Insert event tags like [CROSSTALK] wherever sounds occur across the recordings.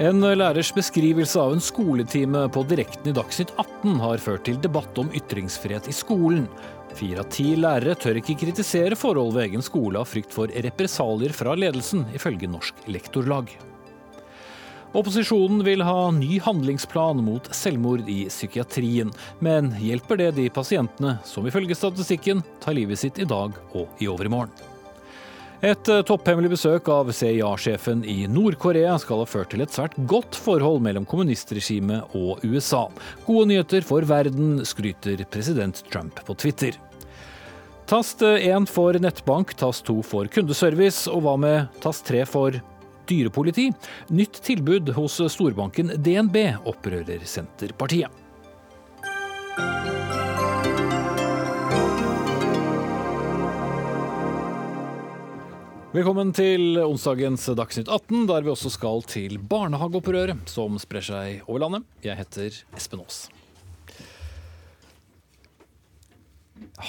En lærers beskrivelse av en skoletime på direkten i Dagsnytt 18 har ført til debatt om ytringsfrihet i skolen. Fire av ti lærere tør ikke kritisere forhold ved egen skole av frykt for represalier fra ledelsen, ifølge Norsk Lektorlag. Opposisjonen vil ha ny handlingsplan mot selvmord i psykiatrien. Men hjelper det de pasientene som ifølge statistikken tar livet sitt i dag og i overmorgen? Et eh, topphemmelig besøk av CIA-sjefen i Nord-Korea skal ha ført til et svært godt forhold mellom kommunistregimet og USA. Gode nyheter for verden, skryter president Trump på Twitter. Tast 1 for nettbank, tast 2 for kundeservice, og hva med tast 3 for dyrepoliti? Nytt tilbud hos storbanken DNB opprører Senterpartiet. Velkommen til onsdagens Dagsnytt 18, der vi også skal til barnehageopprøret som sprer seg over landet. Jeg heter Espen Aas.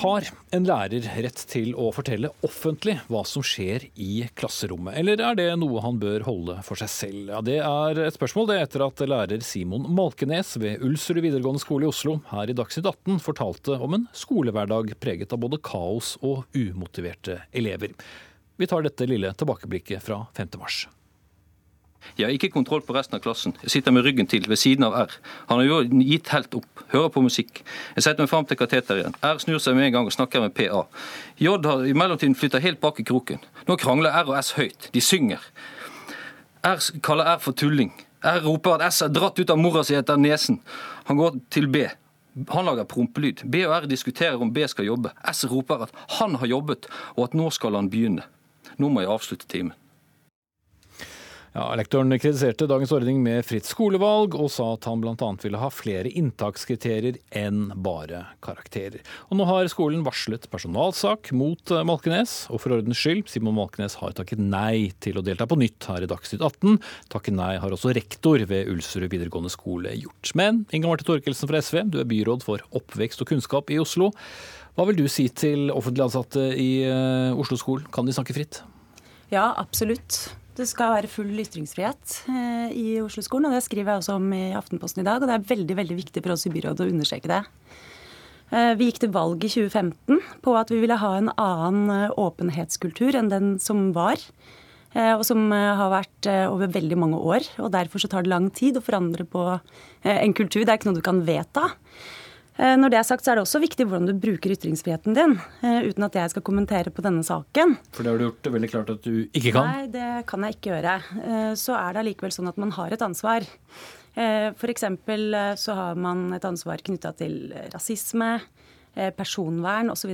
Har en lærer rett til å fortelle offentlig hva som skjer i klasserommet, eller er det noe han bør holde for seg selv? Ja, Det er et spørsmål det etter at lærer Simon Malkenes ved Ulsrud videregående skole i Oslo her i Dagsnytt 18 fortalte om en skolehverdag preget av både kaos og umotiverte elever. Vi tar dette lille tilbakeblikket fra 5. mars. Jeg har ikke kontroll på resten av klassen. Jeg sitter med ryggen til ved siden av R. Han har jo gitt helt opp. Hører på musikk. Jeg setter meg fram til kateteret igjen. R snur seg med en gang og snakker med PA. J har i mellomtiden flytta helt bak i kroken. Nå krangler R og S høyt. De synger. R kaller R for tulling. R roper at S er dratt ut av mora si etter nesen. Han går til B. Han lager prompelyd. B og R diskuterer om B skal jobbe. S roper at han har jobbet, og at nå skal han begynne. Nå må jeg avslutte timen. Ja, Lektoren kritiserte dagens ordning med fritt skolevalg, og sa at han bl.a. ville ha flere inntakskriterier enn bare karakterer. Og Nå har skolen varslet personalsak mot eh, Malkenes, og for ordens skyld, Simon Malkenes har takket nei til å delta på nytt her i Dagsnytt 18. Takket nei har også rektor ved Ulsrud videregående skole gjort. Men Inga Marte Torkelsen fra SV, du er byråd for oppvekst og kunnskap i Oslo. Hva vil du si til offentlig ansatte i eh, Oslo-skolen? Kan de snakke fritt? Ja, absolutt. Det skal være full ytringsfrihet eh, i Oslo-skolen, og det skriver jeg også om i Aftenposten i dag. Og det er veldig veldig viktig for oss i byrådet å understreke det. Eh, vi gikk til valg i 2015 på at vi ville ha en annen åpenhetskultur enn den som var. Og som har vært over veldig mange år. Og derfor så tar det lang tid å forandre på en kultur. Det er ikke noe du kan vedta. Eh, når det er sagt, så er det også viktig hvordan du bruker ytringsfriheten din, eh, uten at jeg skal kommentere på denne saken. For det har du gjort veldig klart at du ikke kan? Nei, det kan jeg ikke gjøre. Eh, så er det allikevel sånn at man har et ansvar. F.eks. så har man et ansvar knytta til rasisme, personvern osv.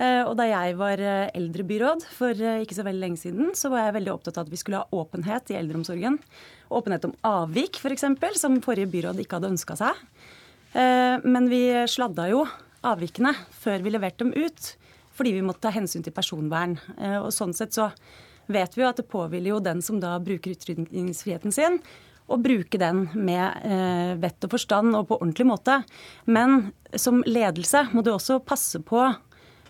Og da jeg var eldrebyråd for ikke så veldig lenge siden, så var jeg veldig opptatt av at vi skulle ha åpenhet i eldreomsorgen. Åpenhet om avvik, f.eks., som forrige byråd ikke hadde ønska seg. Eh, men vi sladda jo avvikene før vi leverte dem ut, fordi vi måtte ta hensyn til personvern. Eh, og sånn sett så vet vi jo at det påhviler jo den som da bruker ytringsfriheten sin, å bruke den med eh, vett og forstand og på ordentlig måte. Men som ledelse må du også passe på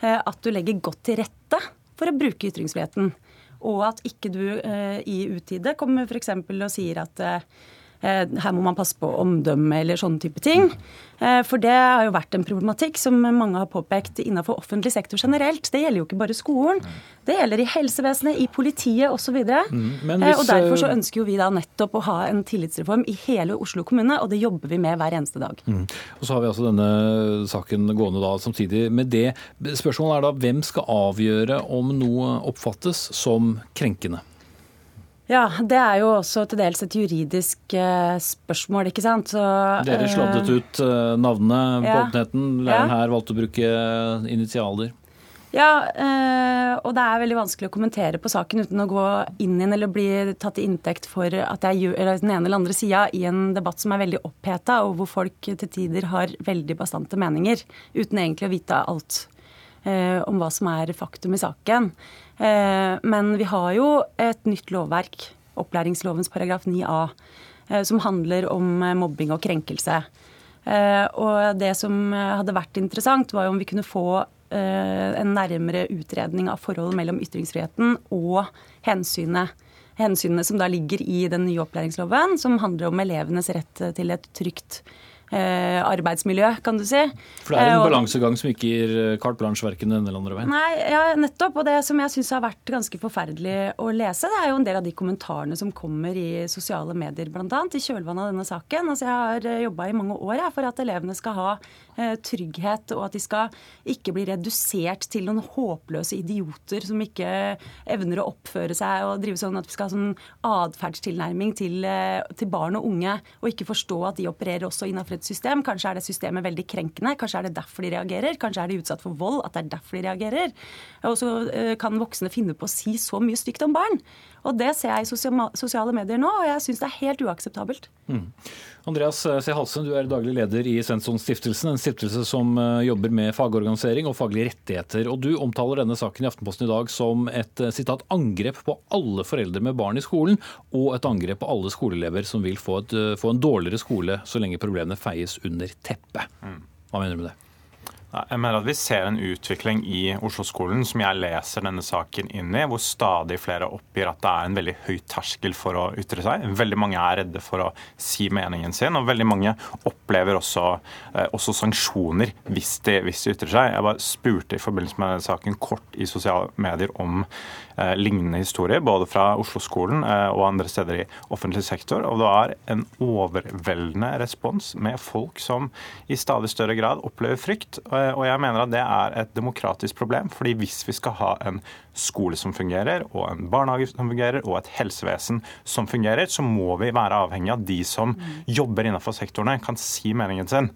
at du legger godt til rette for å bruke ytringsfriheten. Og at ikke du i utide kommer f.eks. og sier at her må man passe på omdømme eller sånne type ting. Eh, for det har jo vært en problematikk som mange har påpekt innenfor offentlig sektor generelt. Det gjelder jo ikke bare skolen. Det gjelder i helsevesenet, i politiet osv. Mm, hvis... Og derfor så eh, ønsker jo vi da nettopp å ha en tillitsreform i hele Oslo kommune, og det jobber vi med hver eneste dag. Mm. Og så har vi altså denne saken gående da samtidig med det. Spørsmålet er da hvem skal avgjøre om noe oppfattes som krenkende? Ja, det er jo også til dels et juridisk uh, spørsmål, ikke sant. Så, Dere sladdet uh, ut uh, navnene på ja, åpenheten. Læreren her valgte å bruke initialer. Ja, og det er veldig vanskelig å kommentere på saken uten å gå inn i den eller bli tatt til inntekt for at jeg gjør den ene eller andre sida i en debatt som er veldig oppheta, og hvor folk til tider har veldig bastante meninger, uten egentlig å vite alt om hva som er faktum i saken. Eh, men vi har jo et nytt lovverk, opplæringslovens paragraf 9a, eh, som handler om eh, mobbing og krenkelse. Og det som hadde vært interessant, var om vi kunne få en nærmere utredning av forholdet mellom ytringsfriheten og hensynet hensynene som da ligger i den nye opplæringsloven, som handler om elevenes rett til et trygt Eh, arbeidsmiljø, kan du si. For det er en og, balansegang som ikke gir eh, carte blanche verken den eller andre veien? Nei, ja, nettopp. Og det som jeg syns har vært ganske forferdelig å lese, det er jo en del av de kommentarene som kommer i sosiale medier, bl.a. i kjølvannet av denne saken. Altså, jeg har jobba i mange år jeg, for at elevene skal ha eh, trygghet, og at de skal ikke bli redusert til noen håpløse idioter som ikke evner å oppføre seg og drive sånn at vi skal ha sånn atferdstilnærming til, eh, til barn og unge, og ikke forstå at de opererer også innenfor et system. Kanskje er det systemet veldig krenkende. Kanskje er det derfor de reagerer. Kanskje er de utsatt for vold, at det er derfor de reagerer. Og så eh, kan voksne finne på å si så mye stygt om barn. Og det ser jeg i sosiale medier nå, og jeg syns det er helt uakseptabelt. Mm. Andreas C. Halsen, du er daglig leder i Svensson-stiftelsen, en stiftelse som eh, jobber med fagorganisering og faglige rettigheter. Og Du omtaler denne saken i Aftenposten i dag som et eh, sitat, angrep på alle foreldre med barn i skolen, og et angrep på alle skoleelever som vil få, et, få en dårligere skole så lenge problemene feies under teppet. Mm. Hva mener du med det? Jeg mener at Vi ser en utvikling i Oslo-skolen som jeg leser denne saken inn i, hvor stadig flere oppgir at det er en veldig høy terskel for å ytre seg. Veldig mange er redde for å si meningen sin, og veldig mange opplever også, eh, også sanksjoner hvis de, hvis de, ytrer seg. Jeg bare spurte i forbindelse med denne saken kort i sosiale medier om eh, lignende historier, både fra Oslo-skolen eh, og andre steder i offentlig sektor. Og det er en overveldende respons med folk som i stadig større grad opplever frykt. Og og jeg mener at det er et demokratisk problem. fordi hvis vi skal ha en skole som fungerer, og en barnehage som fungerer, og et helsevesen som fungerer, så må vi være avhengig av de som jobber innenfor sektorene, kan si meningen sin.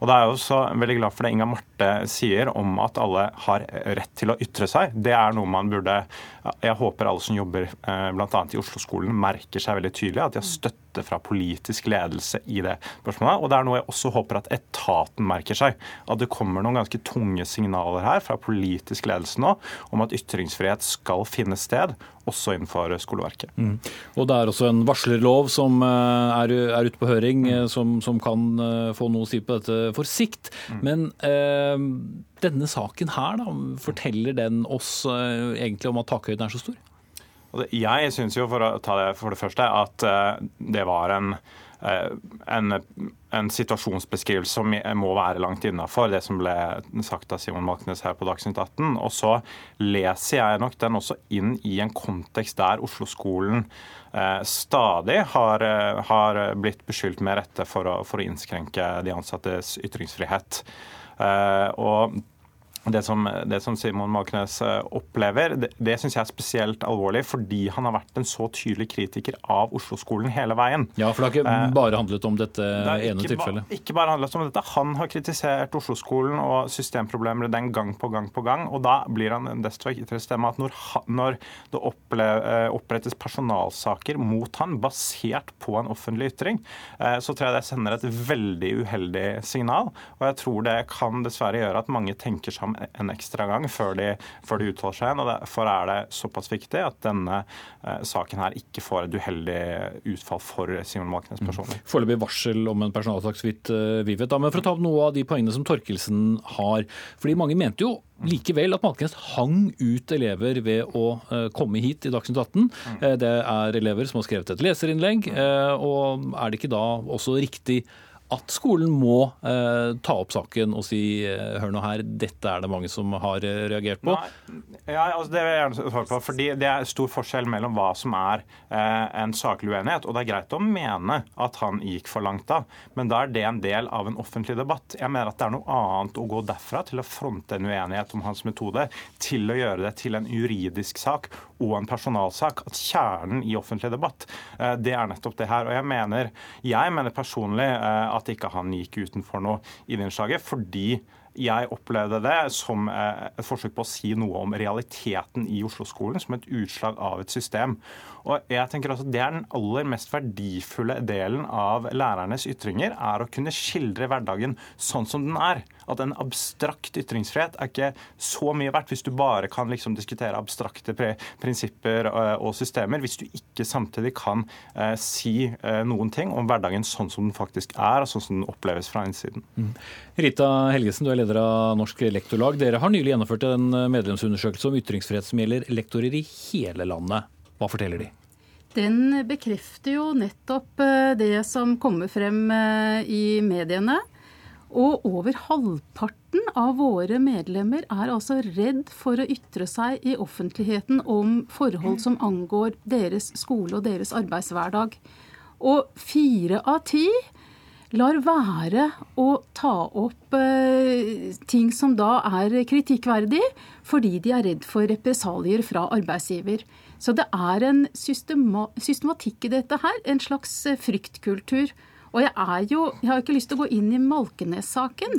Og da er jeg også veldig glad for det Inga Marte sier om at alle har rett til å ytre seg. Det er noe man burde Jeg håper alle som jobber eh, bl.a. i Oslo-skolen merker seg veldig tydelig at de har støtte fra politisk ledelse i det spørsmålet. Og det er noe jeg også håper at etaten merker seg. At det kommer noen ganske tunge signaler her fra politisk ledelse nå om at ytringsfrihet skal finne sted, også innenfor skoleverket. Mm. Og Det er også en varslerlov som eh, er, er ute på høring, mm. Eh, som, som, kan få noe å si på dette for sikt. Mm. Men eh, denne saken her, da, forteller den oss eh, egentlig om at takhøyden er så stor? Jeg syns jo, for å ta det for det første, at eh, det var en, eh, en, en situasjonsbeskrivelse som må være langt innafor det som ble sagt av Simon Malknes her på Dagsnytt 18. Og så leser jeg nok den også inn i en kontekst der Oslo-skolen eh, stadig har, har, blitt beskyldt med rette for å, for å innskrenke de ansattes ytringsfrihet. og det som, det som, Simon Malknes eh, opplever, det, det syns jeg er spesielt alvorlig, fordi han har vært en så tydelig kritiker av Oslo-skolen hele veien. Ja, for det har ikke eh, bare handlet om dette det ene tilfellet? Ba, ikke bare handlet om dette. Han har kritisert Oslo-skolen og systemproblemer den gang på gang på gang. Og da blir han en desto viktigere stemme at når, når det eh, opprettes personalsaker mot han basert på en offentlig ytring, så tror jeg det sender et veldig uheldig signal. Og jeg tror det kan dessverre gjøre at mange tenker seg en ekstra gang før de, før de uttaler seg og Derfor er det såpass viktig at denne eh, saken her ikke får et uheldig utfall for Simon Malkenes mm. personlig. Mm. Foreløpig varsel om en personalsak, så vidt uh, vi vet. Da. Men for å ta opp noe av de poengene som Torkelsen har. fordi mange mente jo likevel at Malkenes hang ut elever ved å uh, komme hit i Dagsnytt 18. Mm. Uh, det er elever som har skrevet et leserinnlegg. og er det ikke da også riktig at skolen må eh, ta opp saken og si eh, hør nå her, dette er det mange som har eh, reagert på? Ja, altså det vil jeg gjerne svare på. fordi Det er stor forskjell mellom hva som er eh, en saklig uenighet. og Det er greit å mene at han gikk for langt da, men da er det en del av en offentlig debatt. Jeg mener at det er noe annet å gå derfra til å fronte en uenighet om hans metode, til å gjøre det til en juridisk sak og en personalsak. At kjernen i offentlig debatt, eh, det er nettopp det her. Og jeg mener, jeg mener personlig eh, at ikke han gikk utenfor noe i det innslaget, fordi jeg opplevde det som eh, et forsøk på å si noe om realiteten i Oslo-skolen, som et utslag av et system. Og jeg tenker også Det er den aller mest verdifulle delen av lærernes ytringer, er å kunne skildre hverdagen sånn som den er. At en abstrakt ytringsfrihet er ikke så mye verdt hvis du bare kan liksom diskutere abstrakte prinsipper og systemer, hvis du ikke samtidig kan eh, si eh, noen ting om hverdagen sånn som den faktisk er, og sånn som den oppleves fra innsiden. Mm. Rita Helgesen, du er leder av Norsk Lektorlag. Dere har nylig gjennomført en medlemsundersøkelse om ytringsfrihet som gjelder lektorer i hele landet. Hva forteller de? den bekrefter jo nettopp det som kommer frem i mediene. Og over halvparten av våre medlemmer er altså redd for å ytre seg i offentligheten om forhold som angår deres skole og deres arbeidshverdag. Og fire av ti lar være å ta opp eh, ting som da er kritikkverdig, fordi de er redd for represalier fra arbeidsgiver. Så det er en systematikk i dette her, en slags eh, fryktkultur. Og jeg er jo Jeg har ikke lyst til å gå inn i Malkenes-saken.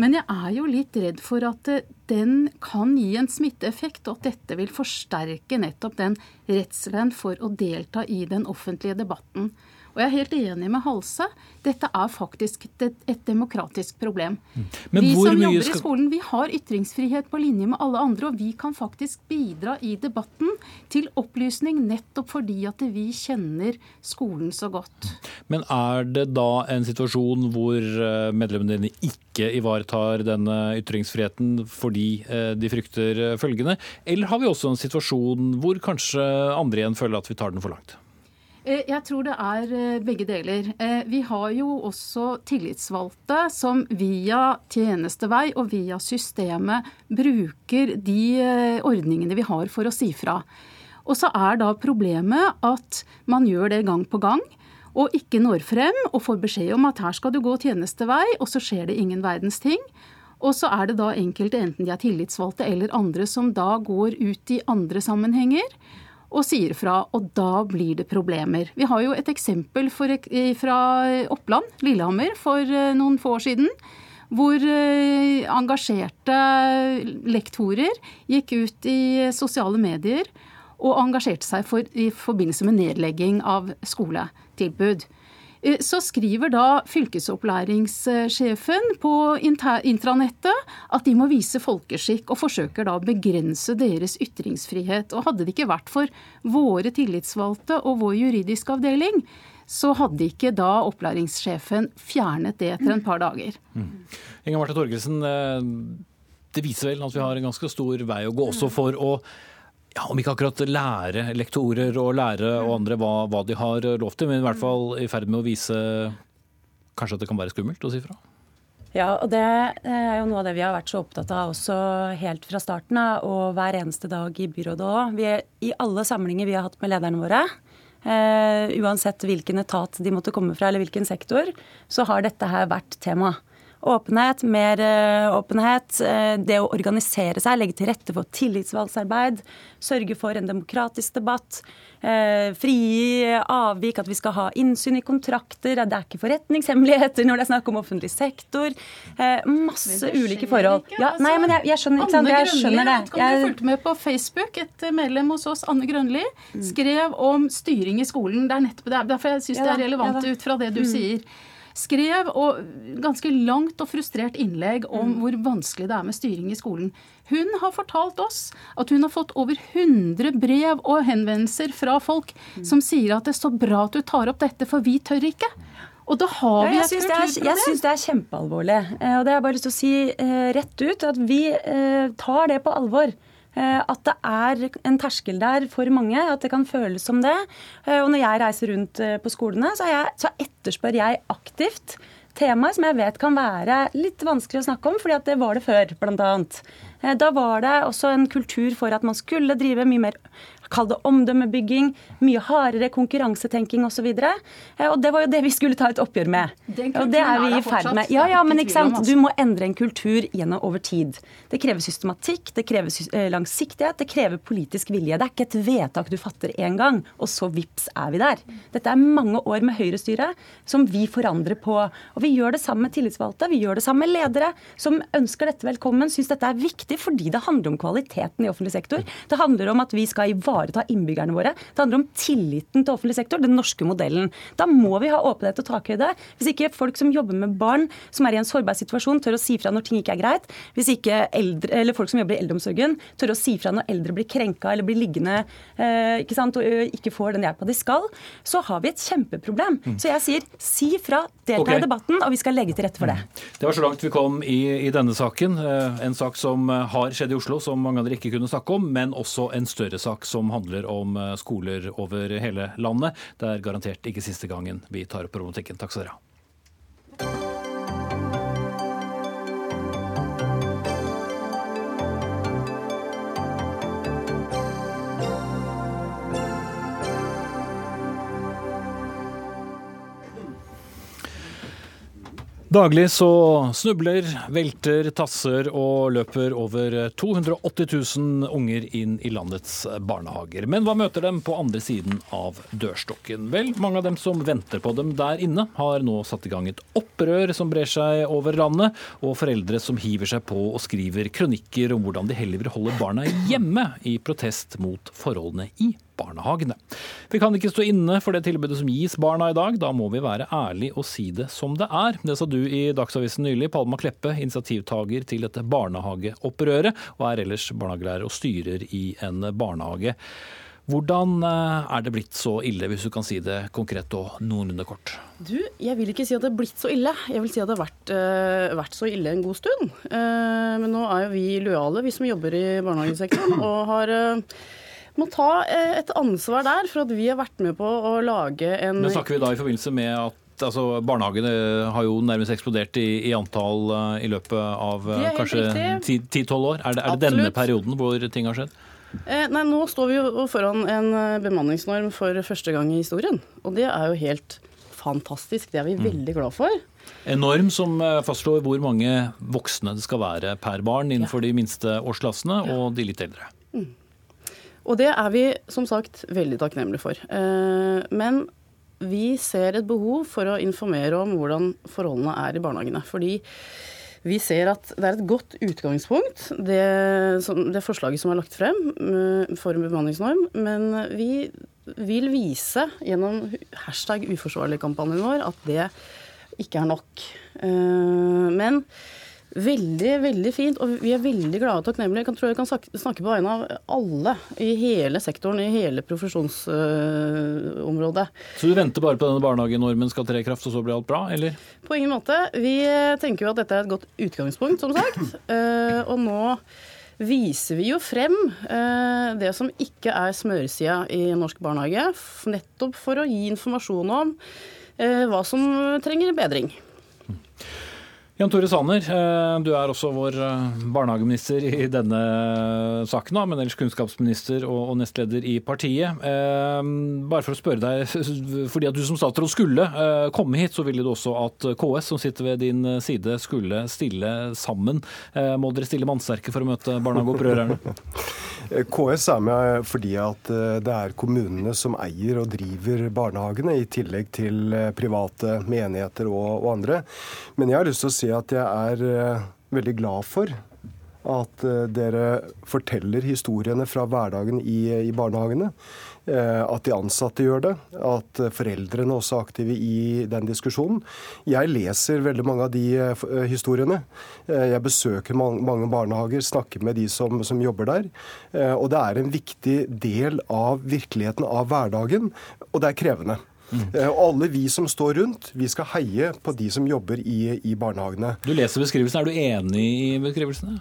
Men jeg er jo litt redd for at eh, den kan gi en smitteeffekt, og at dette vil forsterke nettopp den redselen for å delta i den offentlige debatten. Og jeg er helt enig med Halse. Dette er faktisk et, demokratisk problem. Men vi som jobber skal... i skolen, vi har ytringsfrihet på linje med alle andre, og vi kan faktisk bidra i debatten til opplysning nettopp fordi at vi kjenner skolen så godt. Men er det da en situasjon hvor eh, medlemmene dine ikke ivaretar denne ytringsfriheten fordi eh, de frykter følgende, eller har vi også en situasjon hvor kanskje andre igjen føler at vi tar den for langt? Eh, jeg tror det er eh, begge deler. Eh, vi har jo også tillitsvalgte som via tjenestevei og via systemet bruker de ordningene vi har for å si fra. Og så er da problemet at man gjør det gang på gang og ikke når frem og får beskjed om at her skal du gå tjenestevei, og så skjer det ingen verdens ting. Og så er det da enkelte, enten de er tillitsvalgte eller andre, som da går ut i andre sammenhenger og sier fra. Og da blir det problemer. Vi har jo et eksempel for, fra Oppland, Lillehammer, for eh, noen få år siden. Hvor eh, engasjerte lektorer gikk ut i sosiale medier og engasjerte seg for, i forbindelse med nedlegging av skoletilbud. Eh, så skriver da fylkesopplæringssjefen på intranettet at de må vise folkeskikk, og forsøker da å begrense deres ytringsfrihet. Og hadde det ikke vært for våre tillitsvalgte og vår juridiske avdeling, så hadde ikke da opplæringssjefen fjernet det etter en par dager. Mm. Inger Marte Torgelsen, eh, det viser vel at vi har en ganske stor vei å gå også for å ja, om ikke akkurat lære lektorer og lære og andre hva, hva, de har lov til, men i hvert fall i ferd med å vise kanskje at det kan være skummelt å si fra? Ja, og det er jo noe av det vi har vært så opptatt av også helt fra starten av, og hver eneste dag i byrådet òg. I alle samlinger vi har hatt med lederne våre, uh, uansett hvilken etat de måtte komme fra eller hvilken sektor, så har dette her vært tema. Åpenhet, mer eh, åpenhet. Eh, det å organisere seg, legge til rette for tillitsvalgsarbeid. Sørge for en demokratisk debatt. Eh, Frigi avvik, at vi skal ha innsyn i kontrakter. Det er ikke forretningshemmeligheter når det er snakk om offentlig sektor. Masse ulike forhold. Ja, nei, men jeg, jeg skjønner, ikke sant? Jeg skjønner det. Jeg fulgte med på Facebook. Et medlem hos oss, Anne Grønli, mm. skrev om styring i skolen. Det er nettopp derfor jeg syns det er relevant ut fra det du mm. sier skrev og ganske langt og frustrert innlegg om mm. hvor vanskelig det er med styring i skolen. Hun har fortalt oss at hun har fått over 100 brev og henvendelser fra folk mm. som sier at det er så bra at du tar opp dette, for vi tør ikke. Og da har vi et kulturproblem. Jeg syns det er kjempealvorlig. Eh, og det har jeg bare lyst til å si eh, rett ut at vi eh, tar det på alvor. Eh, at det er en terskel der for mange, at det kan føles som det. Eh, og når jeg reiser rundt eh, på skolene, så, jeg, så etterspør jeg aktivt temaer som jeg vet kan være litt vanskelig å snakke om, fordi at det var det før, bl.a. Da var det også en kultur for at man skulle drive mye mer Kall det omdømmebygging, mye hardere konkurransetenking osv. Og, så og det var jo det vi skulle ta et oppgjør med. Og det er vi i ferd med. Ja, ja, men ikke sant. Du må endre en kultur gjennom over tid. Det krever systematikk, det krever eh, langsiktighet, det krever politisk vilje. Det er ikke et vedtak du fatter én gang, og så vips er vi der. Dette er mange år med høyrestyre som vi forandrer på. Og vi gjør det sammen med tillitsvalgte, vi gjør det sammen med ledere som ønsker dette velkommen, syns dette er viktig fordi det handler om kvaliteten i offentlig sektor. Det handler om at vi skal ivareta ivareta innbyggerne våre. Det handler om tilliten til offentlig sektor, den norske modellen. Da må vi ha åpenhet og takhøyde. Hvis ikke folk som jobber med barn som er i en sårbar situasjon, tør å si fra når ting ikke er greit. Hvis ikke eldre, eller folk som jobber i eldreomsorgen, tør å si fra når eldre blir krenka eller blir liggende eh, ikke sant, og ikke får den hjelpa de skal, så har vi et kjempeproblem. Mm. Så jeg sier si fra, delta okay. i debatten, og vi skal legge til rette for det. Mm. Det var så langt vi kom i, i denne saken. Eh, en sak som har skjedd i Oslo, som mange av dere ikke kunne snakke om, men også en større sak som handler om skoler over hele landet. Det er garantert ikke siste gangen vi tar opp problematikken. Takk skal dere ha. Daglig så snubler, velter, tasser og løper over 280 000 unger inn i landets barnehager. Men hva møter dem på andre siden av dørstokken? Vel, mange av dem som venter på dem der inne, har nå satt i gang et opprør som brer seg over landet, og foreldre som hiver seg på og skriver kronikker om hvordan de heller vil holde barna hjemme i protest mot forholdene i barnehagene. Vi kan ikke stå inne for det tilbudet som gis barna i dag. Da må vi være ærlige og si det som det er. Det sa du i Dagsavisen nylig, Palma Kleppe, initiativtaker til dette barnehageopprøret, og er ellers barnehagelærer og styrer i en barnehage. Hvordan eh, er det blitt så ille, hvis du kan si det konkret og noenlunde kort? Du, Jeg vil ikke si at det er blitt så ille. Jeg vil si at det har vært, uh, vært så ille en god stund. Uh, men nå er jo vi lojale, vi som jobber i barnehagesektoren, og har uh, må ta eh, et ansvar der for at vi har vært med på å lage en Men Snakker vi da i forbindelse med at altså, barnehagene har jo nærmest eksplodert i, i antall uh, i løpet av kanskje 10-12 år. Er det, er det denne perioden hvor ting har skjedd? Eh, nei, Nå står vi jo foran en bemanningsnorm for første gang i historien. Og det er jo helt fantastisk. Det er vi mm. veldig glad for. En norm som fastslår hvor mange voksne det skal være per barn innenfor ja. de minste årsklassene og de litt eldre. Mm. Og det er vi som sagt veldig takknemlige for. Eh, men vi ser et behov for å informere om hvordan forholdene er i barnehagene. Fordi vi ser at det er et godt utgangspunkt, det, det forslaget som er lagt frem eh, for en bemanningsnorm. Men vi vil vise gjennom hashtag uforsvarlig-kampanjen vår at det ikke er nok. Eh, men Veldig, veldig fint. Og vi er veldig glade og takknemlige. Jeg tror jeg kan snakke på vegne av alle i hele sektoren, i hele profesjonsområdet. Så du venter bare på denne barnehagenormen skal tre i kraft, og så blir alt bra, eller? På ingen måte. Vi tenker jo at dette er et godt utgangspunkt, som sagt. [LAUGHS] Eh, og nå viser vi jo frem eh, det som ikke er smøresida i norsk barnehage, nettopp for å gi informasjon om eh, hva som trenger bedring. Jan Tore Sanner, eh, du er også vår eh, barnehageminister i denne saken, men ellers kunnskapsminister og nestleder i partiet. Eh, bare for å spørre deg, [LAUGHS] fordi at du som statsråd skulle komme hit, så ville du også at KS, som sitter ved din side, skulle stille sammen. Må dere stille mannsterke for å møte barnehageopprørerne? [LAUGHS] KS er med fordi at det er kommunene som eier og driver barnehagene, i tillegg til private menigheter og, og andre. Men jeg har lyst til å si at jeg er eh, veldig glad for at eh, dere forteller historiene fra hverdagen i, i barnehagene. Eh, at de ansatte gjør det, at foreldrene også er aktive i den diskusjonen. Jeg leser veldig mange av de historiene. Jeg besøker mange barnehager, snakker med de som, som jobber der. Og det er en viktig del av virkeligheten av hverdagen, og det er krevende. Mm. Og alle vi som står rundt, vi skal heie på de som jobber i, i barnehagene. Du leser beskrivelsen. Er du enig i beskrivelsene?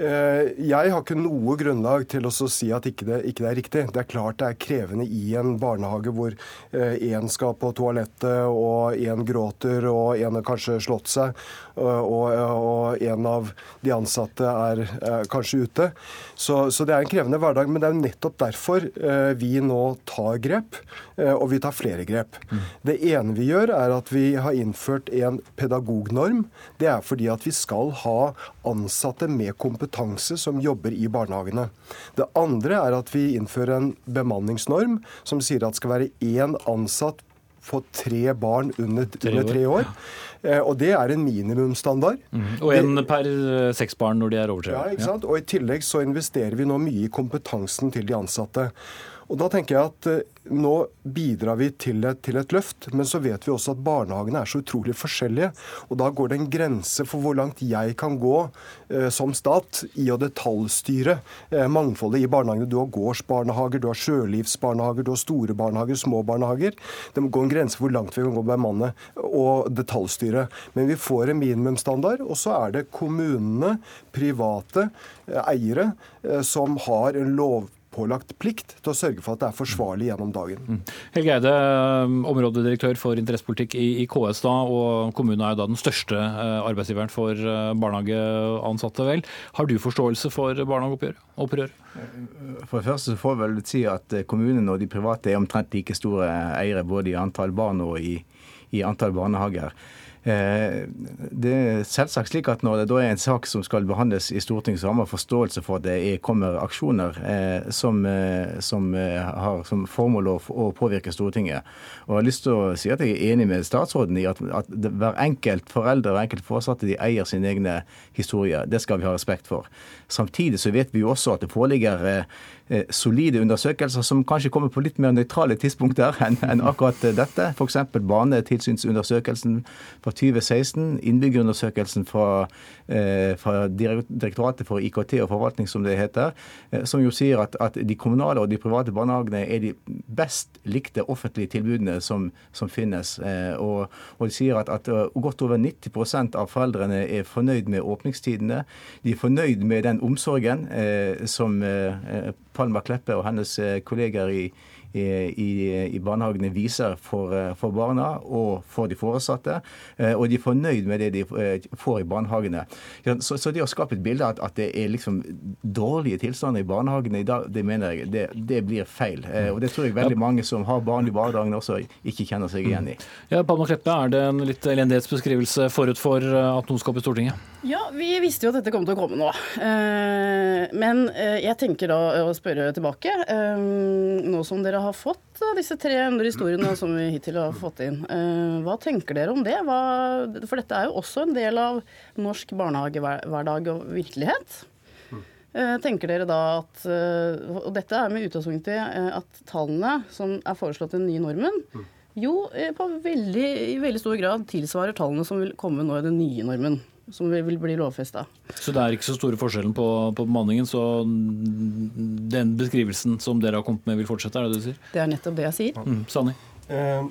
Eh, jeg har ikke noe grunnlag til å si at ikke det ikke er riktig. Det er klart det er krevende i en barnehage hvor én eh, skal på toalettet, og én gråter, og én har kanskje slått seg, og, og en av de ansatte er, er kanskje ute. Så, så, det er en krevende hverdag. Men det er nettopp derfor eh, vi nå tar grep, og vi tar flere grep. Mm. Det ene vi gjør, er at vi har innført en pedagognorm. Det er fordi at vi skal ha ansatte med kompetanse kompetanse som jobber i barnehagene. Det andre er at vi innfører en bemanningsnorm som sier at det skal være én ansatt på tre barn under, under tre år. Eh, og det er en minimumsstandard. Mm. Og en per eh, seks barn når de er over tre år. Ja, ikke sant? Og I tillegg så investerer vi nå mye i kompetansen til de ansatte. Og da tenker jeg at eh, nå bidrar vi til et, til et, løft, men så vet vi også at barnehagene er så utrolig forskjellige. Og da går det en grense for hvor langt jeg kan gå eh, som stat i å detaljstyre eh, mangfoldet i barnehagene. Du har gårdsbarnehager, du har sjølivsbarnehager, du har store barnehager, små barnehager. Det må gå en grense for hvor langt vi kan gå med mannet og detaljstyre. Men vi får en minimumsstandard, og så er det kommunene, private eh, eiere, eh, som har en lov lovpålagt plikt til å sørge for at det er forsvarlig gjennom dagen. Mm. Helge Eide, områdedirektør for interessepolitikk i, i KS, da, og kommunen er jo da den største arbeidsgiveren for barnehageansatte, vel. Har du forståelse for barnehageopprøret? For det første så får jeg vel si at kommunene og de private er omtrent like store eiere både i antall barn og i, i antall barnehager. Eh, det er selvsagt slik at Når det da er en sak som skal behandles i Stortinget, så har man forståelse for at det kommer aksjoner eh, som, eh, som har som formål å, påvirke Stortinget. Og Jeg har lyst til å si at jeg er enig med statsråden i at, at hver enkelt foreldre og enkelt foresatte de eier sine egne historier. Det skal vi ha respekt for. Samtidig så vet vi jo også at det foreligger Eh, solide undersøkelser som kanskje kommer på litt mer nøytrale tidspunkter [LAUGHS] enn, akkurat dette. F.eks. Banetilsynsundersøkelsen fra 2016, innbyggerundersøkelsen fra, eh, fra, Direktoratet for IKT og forvaltning, som det heter, eh, som jo sier at, at, de kommunale og de private barnehagene er de best likte offentlige tilbudene som, som finnes. Eh, og, og, de sier at, at godt over 90% av foreldrene er fornøyd med åpningstidene. De er fornøyd med den omsorgen som Palma Kleppe og hennes kolleger i, i, i barnehagene viser for, eh, for, barna og for de foresatte. Eh, og de er fornøyd med det de får i barnehagene. Så, så det å skape et bilde av at, det er liksom dårlige tilstander i barnehagene i dag, det mener jeg det, det, blir feil. Og det tror jeg veldig mange som har barn i barnehagene også ikke kjenner seg igjen i. Ja, Palma Kleppe, er det en litt elendighetsbeskrivelse forut for at noen skal opp i Stortinget? Ja, vi visste jo at dette kom til å komme nå. Men jeg tenker da å spørre tilbake. Nå som dere har fått disse 300 historiene [CLEARS THROAT] som vi hittil har fått inn, hva tenker dere om det? Hva, for dette er jo også en del av norsk barnehagehverdag og virkelighet. Tenker dere da at Og dette er med utgangspunkt i at tallene som er foreslått i den nye normen, jo på veldig, i veldig stor grad tilsvarer tallene som vil komme nå i den nye normen som vil bli lovfesta. Så det er ikke så store forskjellen på, på, bemanningen, så den beskrivelsen som dere har kommet med vil fortsette, er det det du sier? Det er nettopp det jeg sier. Mm, Sani? Eh,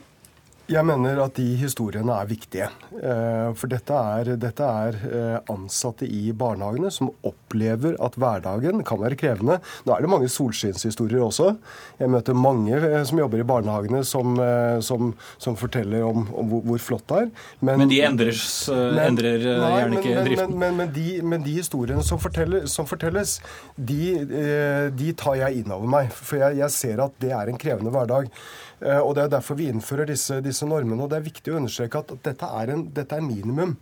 jeg mener at de historiene er viktige. Eh, for dette er, dette er, eh, ansatte i barnehagene som opplever at hverdagen kan være krevende. Nå er det mange solskinnshistorier også. Jeg møter mange eh, som jobber i barnehagene som, som, som forteller om, om hvor, flott det er. Men, men de endres, men, endrer nei, gjerne ikke men, driften? Men, de, men, de, historiene som, forteller, som fortelles, de, de, tar jeg inn over meg. For jeg, jeg ser at det er en krevende hverdag. Eh, og Det er derfor vi innfører disse, disse normene. og Det er viktig å understreke at dette er, en, dette er minimum.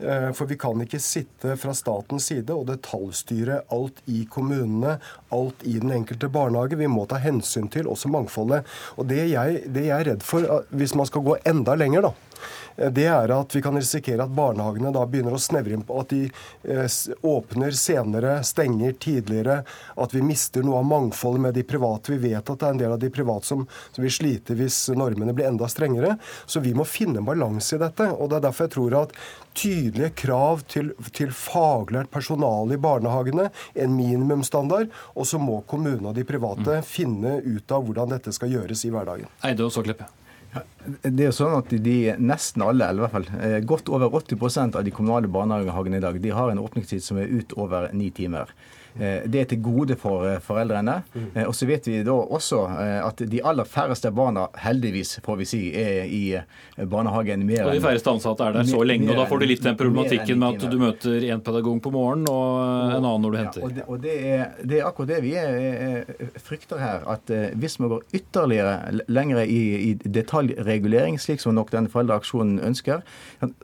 Eh, for vi kan ikke sitte fra statens side og detaljstyre alt i kommunene, alt i den enkelte barnehage. Vi må ta hensyn til også mangfoldet. Og det jeg, det jeg er redd for, hvis man skal gå enda lenger, da, det er at vi kan risikere at barnehagene da begynner å snevre inn på at de eh, åpner senere, stenger tidligere, at vi mister noe av mangfoldet med de private. Vi vet at det er en del av de private som, som vil slite hvis normene blir enda strengere. Så vi må finne en balanse i dette. og Det er derfor jeg tror at tydelige krav til, til faglært personale i barnehagene, en minimumsstandard, og så må kommunene og de private mm. finne ut av hvordan dette skal gjøres i hverdagen. Eide og så Såkleppe. Det er jo sånn at de, Nesten alle, eller i hvert fall eh, godt over 80% av de kommunale barnehagene i dag de har en åpningstid som er utover ni timer. Eh, det er til gode for eh, foreldrene. Mm. Og så vet vi da også at de aller færreste barna, heldigvis får vi si, er i barnehagen mer enn Og de færreste ansatte er der så lenge, og da får du litt den problematikken med at du møter én pedagog på morgenen og en annen når du henter. Ja, og, det, og det, er, det, er, akkurat det vi er, frykter her. At hvis vi går ytterligere lengre i, i detaljregulering, slik som nok denne foreldreaksjonen ønsker,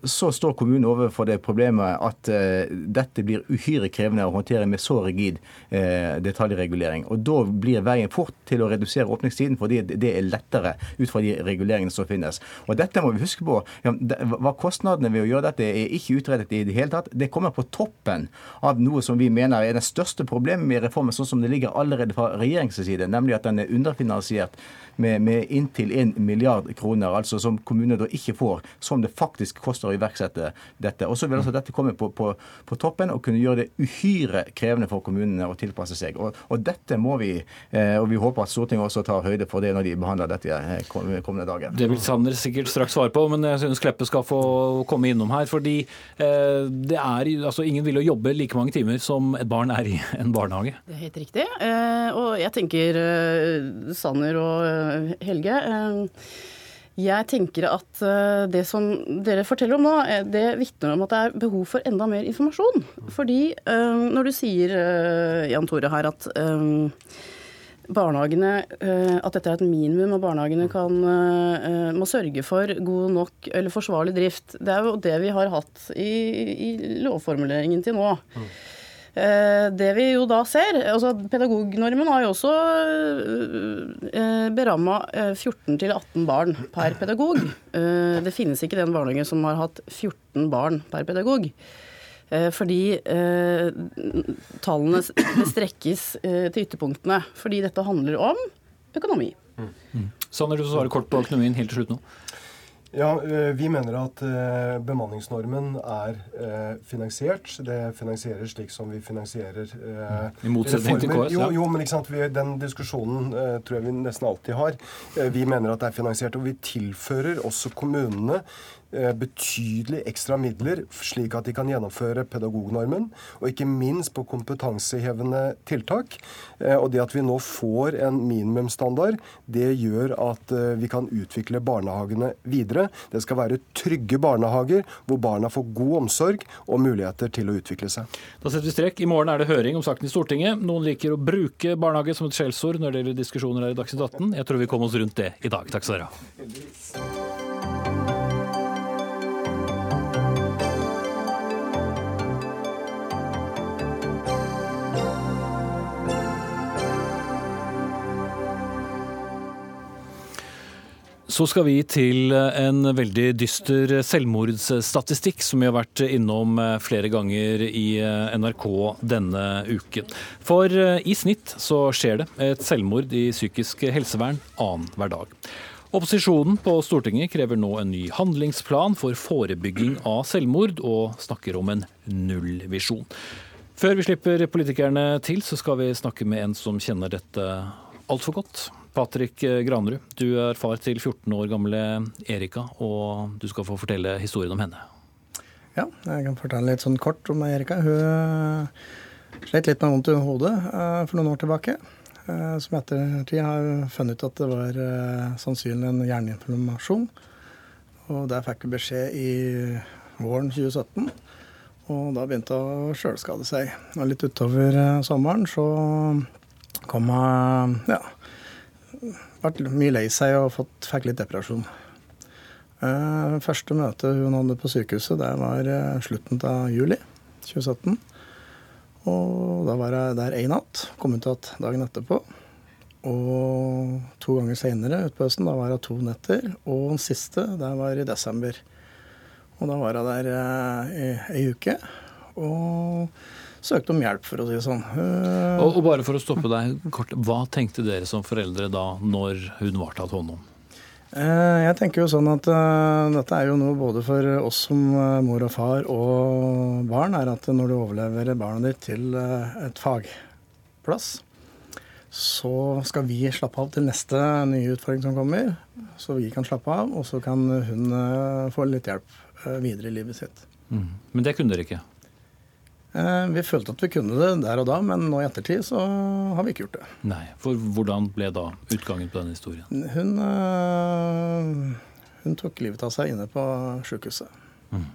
så står kommunen overfor det problemet at dette blir uhyre krevende å håndtere med så rigid rigid eh, detaljregulering. Og Da blir veien fort til å redusere åpningstiden, fordi det er lettere ut fra de reguleringene som finnes. Og Dette må vi huske på. Ja, det, hva Kostnadene ved å gjøre dette er ikke utredet i det hele tatt. Det kommer på toppen av noe som vi mener er det største problemet med reformen, sånn som det ligger allerede fra regjeringens side, nemlig at den er underfinansiert med, med inntil 1 milliard kroner, altså som kommunene da ikke får, som det faktisk koster å iverksette dette. Og så vil altså dette komme på, på, på toppen og kunne gjøre det uhyre krevende for kommunene å tilpasse seg. Og, og dette må vi, eh, og vi håper at Stortinget også tar høyde for det når de behandler dette eh, kommende dagen. Det vil Sanner sikkert straks svare på, men jeg synes Kleppe skal få komme innom her. fordi eh, det er, altså Ingen vil jo jobbe like mange timer som et barn er i en barnehage. Det er helt riktig. Eh, og jeg tenker eh, Sanner og eh, Helge jeg tenker at det som dere forteller om nå, det vitner om at det er behov for enda mer informasjon. Fordi når du sier, Jan Tore, her at barnehagene At dette er et minimum, og barnehagene kan, må sørge for god nok eller forsvarlig drift. Det er jo det vi har hatt i, i lovformuleringen til nå. Mm. Eh, det vi jo da ser altså Pedagognormen har jo også eh, beramma 14 18 barn per pedagog. Eh, det finnes ikke den barnehagen som har hatt 14 barn per pedagog. Fordi eh, tallene strekkes eh, til ytterpunktene. Fordi dette handler om økonomi. Mm. Sanner, du svarer kort på økonomien helt til slutt nå. Ja, eh, Vi mener at eh, bemanningsnormen er eh, finansiert. Det finansieres slik som vi finansierer I motsetning til KS? Jo, jo men ikke sant? den diskusjonen tror jeg vi nesten alltid har. Vi mener at det er finansiert. Og vi tilfører også kommunene betydelig ekstra midler, slik at de kan gjennomføre pedagognormen, og ikke minst på kompetansehevende tiltak. Eh, og det at vi nå får en minimumsstandard, det gjør at eh, vi kan utvikle barnehagene videre. Det skal være trygge barnehager hvor barna får god omsorg og muligheter til å utvikle seg. Da setter vi strek. I morgen er det høring om saken i Stortinget. Noen liker å bruke barnehage som et skjellsord når det gjelder diskusjoner her i Dagsnytt 18. Jeg tror vi kom oss rundt det i dag. Takk skal dere ha. Så skal vi til en veldig dyster selvmordsstatistikk som vi har vært innom flere ganger i NRK denne uken. For i snitt så skjer det et selvmord i psykisk helsevern annenhver dag. Opposisjonen på Stortinget krever nå en ny handlingsplan for forebygging av selvmord, og snakker om en nullvisjon. Før vi slipper politikerne til, så skal vi snakke med en som kjenner dette altfor godt. Patrick Granerud, du er far til 14 år gamle Erika, og du skal få fortelle historien om henne. Ja, jeg kan fortelle litt sånn kort om Erika. Hun slet litt med vondt i hodet eh, for noen år tilbake. som etter ettertid har funnet ut at det var eh, sannsynlig en hjerneinflammasjon. Og der fikk hun beskjed i våren 2017. Og da begynte hun å sjølskade seg. Og litt utover sommeren så kom hun ja, ble mye lei seg og fått, fikk litt depresjon. Uh, første møte hun hadde på sykehuset, det var uh, slutten av juli 2017. Og da var jeg der én natt. Kom ut igjen dagen etterpå. Og to ganger seinere utpå høsten, da var jeg to netter. Og den siste, det var i desember. Og da var jeg der uh, i ei uke. Og søkte om hjelp, for å si det sånn. Uh, og, og, bare for å stoppe deg kort, Hva tenkte dere som foreldre da, når hun var tatt hånd om? Uh, jeg tenker jo sånn at uh, dette er jo noe både for oss som mor og far og barn, er at når du overleverer barnet ditt til et fagplass, så skal vi slappe av til neste nye utfordring som kommer. Så vi kan slappe av, og så kan hun få litt hjelp videre i livet sitt. Mm. Men det kunne dere ikke? Eh, vi følte at vi kunne det der og da, men nå i ettertid så har vi ikke gjort det. Nei, for Hvordan ble da utgangen på denne historien? Hun, eh, hun tok livet av seg inne på sykehuset. Mm.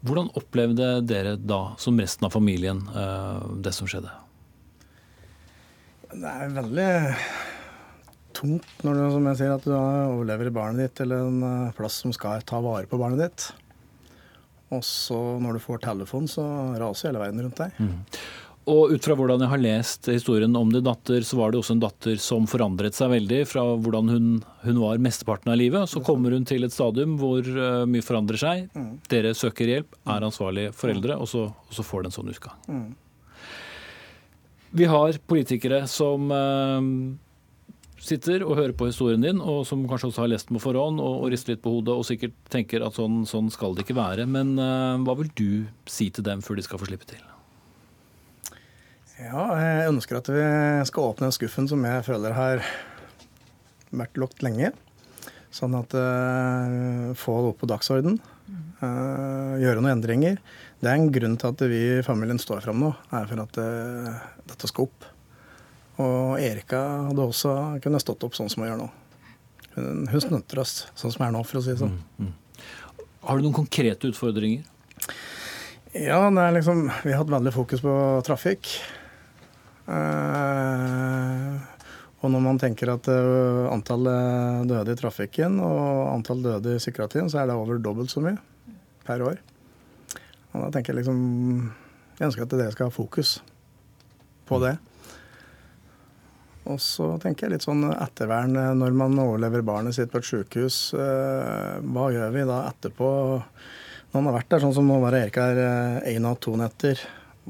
Hvordan opplevde dere da, som resten av familien, eh, det som skjedde? Det er veldig tungt når du som jeg sier, at du overlever barnet ditt til en plass som skal ta vare på barnet ditt. Og så når du får telefon, så raser hele verden rundt deg. Mm. Og ut fra hvordan jeg har lest historien om din datter, så var det også en datter som forandret seg veldig fra hvordan hun, hun var mesteparten av livet. Så kommer hun til et stadium hvor uh, mye forandrer seg. Mm. Dere søker hjelp, er ansvarlige foreldre, og så, og så får det en sånn utgang. Mm. Vi har politikere som uh, sitter og hører på historien din, og som kanskje også har lest den på forhånd og, og rister litt på hodet og sikkert tenker at sånn, sånn skal det ikke være. Men uh, hva vil du si til dem før de skal få slippe til? Ja, jeg ønsker at vi skal åpne skuffen som jeg føler har vært lukket lenge. Sånn at uh, få det opp på dagsorden. Uh, gjøre noen endringer. Det er en grunn til at vi i familien står fram nå, er for at uh, dette skal opp. Og Erika hadde også kunnet stått opp sånn som hun gjør nå. Hun, hun snøtter oss sånn som hun er nå, for å si det sånn. Mm, mm. Har du noen konkrete utfordringer? Ja, det er liksom Vi har hatt veldig fokus på trafikk. Eh, og når man tenker at antall døde i trafikken og antall døde i psykiatrien, så er det over dobbelt så mye per år. Og da tenker jeg liksom Jeg ønsker at dere skal ha fokus på det. Og så tenker jeg litt sånn ettervern når man overlever barnet sitt på et sykehus. Uh, hva gjør vi da etterpå? Når man har vært der, sånn som nå var Erik her én av to netter.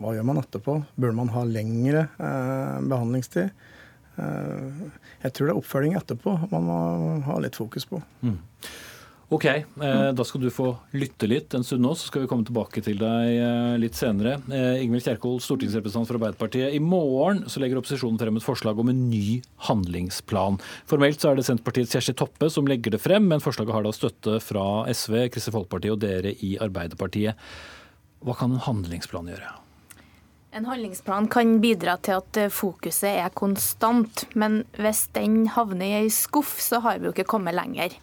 Hva gjør man etterpå? Burde man ha lengre behandlingstid? Eh, jeg tror det er oppfølging etterpå man må ha litt fokus på. Mm. Ok, eh, da skal du få lytte litt en stund nå, så skal vi komme tilbake til deg eh, litt senere. Eh, Ingvild Kjerkol, stortingsrepresentant for Arbeiderpartiet. I morgen så legger opposisjonen frem et forslag om en ny handlingsplan. Formelt så er det Senterpartiets Kjersti Toppe som legger det frem, men forslaget har da støtte fra SV, Kristelig Folkeparti og dere i Arbeiderpartiet. Hva kan en handlingsplan gjøre? En handlingsplan kan bidra til at eh, fokuset er konstant, men hvis den havner i ei skuff, så har vi jo ikke kommet lenger.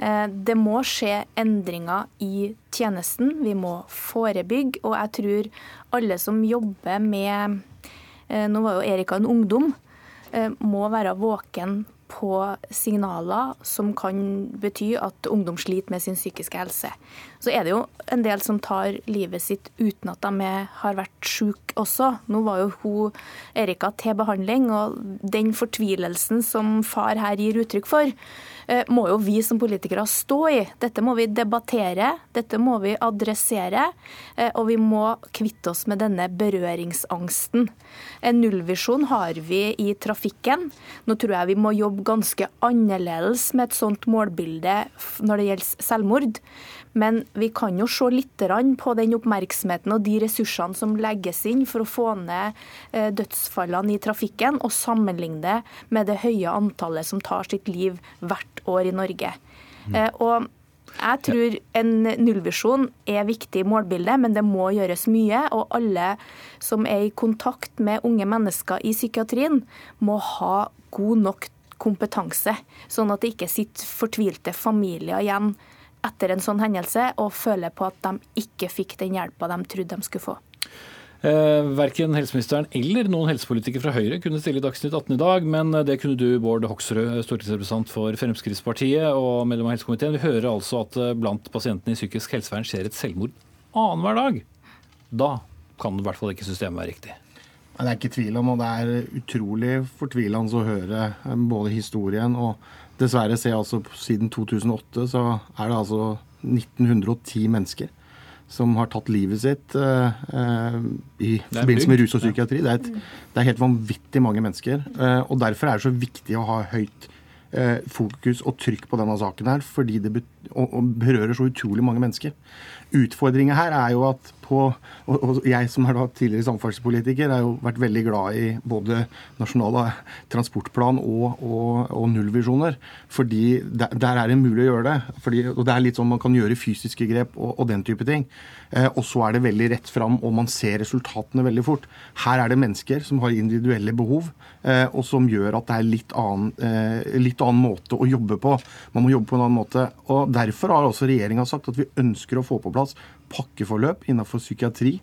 Eh, det må skje endringer i tjenesten. Vi må forebygge. Og jeg tror alle som jobber med eh, Nå var jo Erika en ungdom. Må være våken på signaler som kan bety at ungdom sliter med sin psykiske helse. Så er det jo en del som tar livet sitt uten at de har vært syke også. Nå var jo hun Erika til behandling, og den fortvilelsen som far her gir uttrykk for, Eh, må jo vi som politikere stå i. Dette må vi debattere, dette må vi adressere, eh, og vi må kvitte oss med denne berøringsangsten. En nullvisjon har vi i trafikken. Nå tror jeg vi må jobbe ganske annerledes med et sånt målbilde når det gjelder selvmord. Men vi kan jo se litt på den oppmerksomheten og de ressursene som legges inn for å få ned eh, dødsfallene i trafikken, og sammenligne det med det høye antallet som tar sitt liv hvert år i Norge. Mm. Eh, og jeg tror en nullvisjon er viktig i målbildet, men det må gjøres mye. Og alle som er i kontakt med unge mennesker i psykiatrien, må ha god nok kompetanse, sånn at det ikke sitter fortvilte familier igjen etter en sånn hendelse og føler på at de ikke fikk den hjelpa de trodde de skulle få. Eh, verken helseministeren eller noen helsepolitiker fra Høyre kunne stille i Dagsnytt 18 i dag, men det kunne du, Bård Hoksrud, stortingsrepresentant for Fremskrittspartiet og medlem av helsekomiteen. Vi hører altså at eh, blant pasientene i psykisk helsevern skjer et selvmord annenhver dag. Da kan i hvert fall ikke systemet være riktig. Det er ikke tvil om, og det er utrolig fortvilende å høre eh, både historien og Dessverre ser jeg altså siden 2008 så er det altså 1910 mennesker som har tatt livet sitt uh, i forbindelse med rus og psykiatri. Det er, et, det er, helt vanvittig mange mennesker. Uh, og Derfor er det så viktig å ha høyt uh, fokus og trykk på denne saken her, fordi det og, og berører så utrolig mange mennesker. Utfordringa her er jo at på og, og, jeg som er da tidligere samferdselspolitiker, har jo vært veldig glad i både nasjonal transportplan og, og nullvisjoner. Fordi der, der, er det mulig å gjøre det. Fordi, og det er litt sånn man kan gjøre fysiske grep og, den type ting. Eh, og så er det veldig rett fram, og man ser resultatene veldig fort. Her er det mennesker som har individuelle behov, eh, og som gjør at det er litt annen, eh, litt annen måte å jobbe på. Man må jobbe på en annen måte. Og Derfor har også regjeringa sagt at vi ønsker å få på plass pakkeforløp innenfor psykiatri.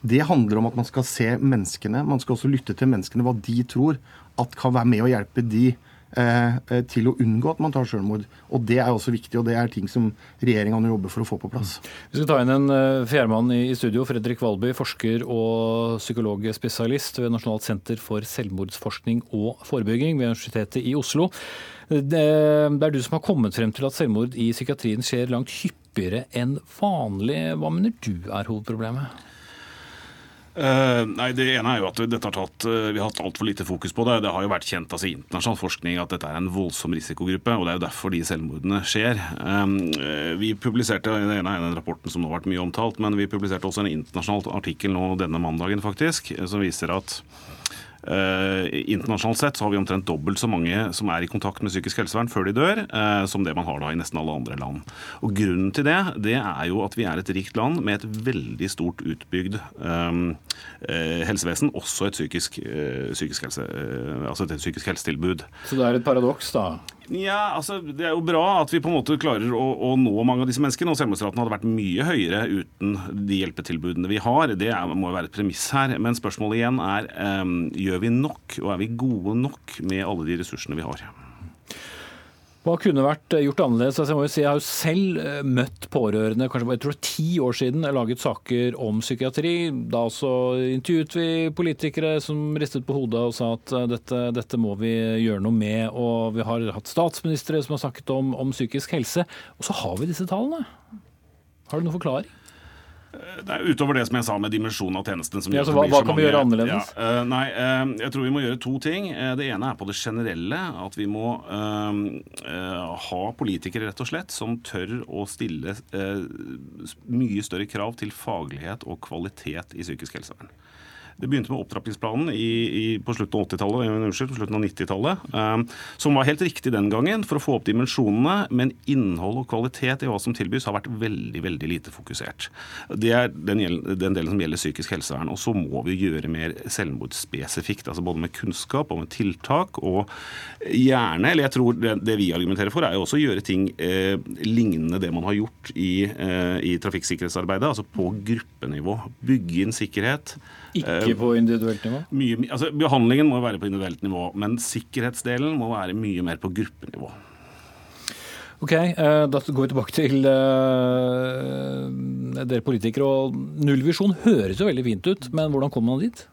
Det handler om at man skal se menneskene. Man skal også lytte til menneskene, hva de tror at kan være med å hjelpe de eh, eh til å unngå at man tar selvmord. Og Det er også viktig, og det er ting som regjeringa jobber for å få på plass. Vi skal ta inn en uh, fjerdemann i studio. Fredrik Valby, forsker og psykologspesialist ved Nasjonalt senter for selvmordsforskning og forebygging ved Universitetet i Oslo. Det, er du som har kommet frem til at selvmord i psykiatrien skjer langt hyppigere enn vanlig. Hva mener du er hovedproblemet? Uh, nei, Det ene er jo at har tatt, uh, vi har hatt altfor lite fokus på det. Det har jo vært kjent altså internasjonal forskning at dette er en voldsom risikogruppe. og Det er jo derfor de selvmordene skjer. Um, vi publiserte det ene er den rapporten som nå har vært mye omtalt, men vi publiserte også en internasjonal artikkel nå denne mandagen faktisk, som viser at internasjonalt sett så har vi omtrent dobbelt så mange som er i kontakt med psykisk helsevern før de dør, uh, som det man har da i nesten alle andre land. Og Grunnen til det det er jo at vi er et rikt land med et veldig stort utbygd um, uh, helsevesen, også et psykisk, psykisk helse, altså et psykisk helsetilbud. Så det er et paradoks, da? Ja, altså Det er jo bra at vi på en måte klarer å, å nå mange av disse menneskene. og Selvmordsraten hadde vært mye høyere uten de hjelpetilbudene vi har. Det er, må jo være et premiss her. Men spørsmålet igjen er um, gjør vi nok, og er vi gode nok med alle de ressursene vi har? Hva kunne vært gjort annerledes? Altså, jeg må jo si jeg har jo selv eh, møtt pårørende kanskje jeg tror ti år siden. Jeg laget saker om psykiatri. Da også intervjuet vi politikere som ristet på hodet og sa at eh, dette, dette må vi gjøre noe med. Og vi har hatt statsministre som har snakket om, om psykisk helse. Og så har vi disse tallene. Har du noen forklaring? Det er utover det som jeg sa med dimensjonen av tjenesten. Ja, hva, hva kan vi gjøre annerledes? Ja, uh, nei, uh, Jeg tror vi må gjøre to ting. Uh, det ene er på det generelle. At vi må ha politikere rett og slett som tør å stille mye større krav til faglighet og kvalitet i psykisk helsevern. Det begynte med opptrappingsplanen i, i, på slutten av 80-tallet, eh, unnskyld, på slutten av 90-tallet, um, som var helt riktig den gangen for å få opp dimensjonene, men innhold og kvalitet i hva som tilbys, har vært veldig veldig lite fokusert. Det er den, den delen som gjelder psykisk helsevern. Og så må vi gjøre mer selvmordsspesifikt, altså både med kunnskap og med tiltak, og gjerne, eller jeg tror det, det vi argumenterer for, er jo også å gjøre ting eh, lignende det man har gjort i, eh, i trafikksikkerhetsarbeidet, altså på gruppenivå. Bygge inn sikkerhet. Ikke på individuelt nivå? Mye, altså, behandlingen må være på individuelt nivå, men sikkerhetsdelen må være mye mer på gruppenivå. Ok, eh, Da går vi tilbake til uh, dere politikere. og Nullvisjon høres jo veldig fint ut, men hvordan kommer man dit?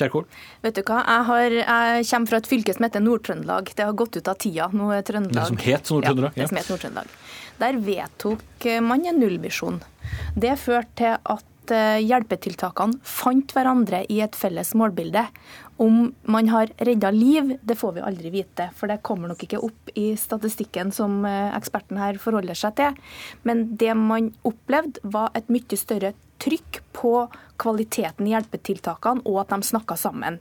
Kjerkol? Vet du hva, jeg, har, jeg, kommer fra et fylke som heter Nord-Trøndelag. Det har gått ut av tida. Nå er Trøndelag Det som het Nord-Trøndelag? Ja, det som het Nord-Trøndelag. Der vedtok man en nullvisjon. Det førte til at Eh, hjelpetiltakene fant hverandre i et felles målbilde. Om man har redda liv, det får vi aldri vite, for det kommer nok ikke opp i statistikken som eh, eksperten her forholder seg til. Men det man opplevde, var et mye større trykk på kvaliteten i hjelpetiltakene, og at de snakka sammen.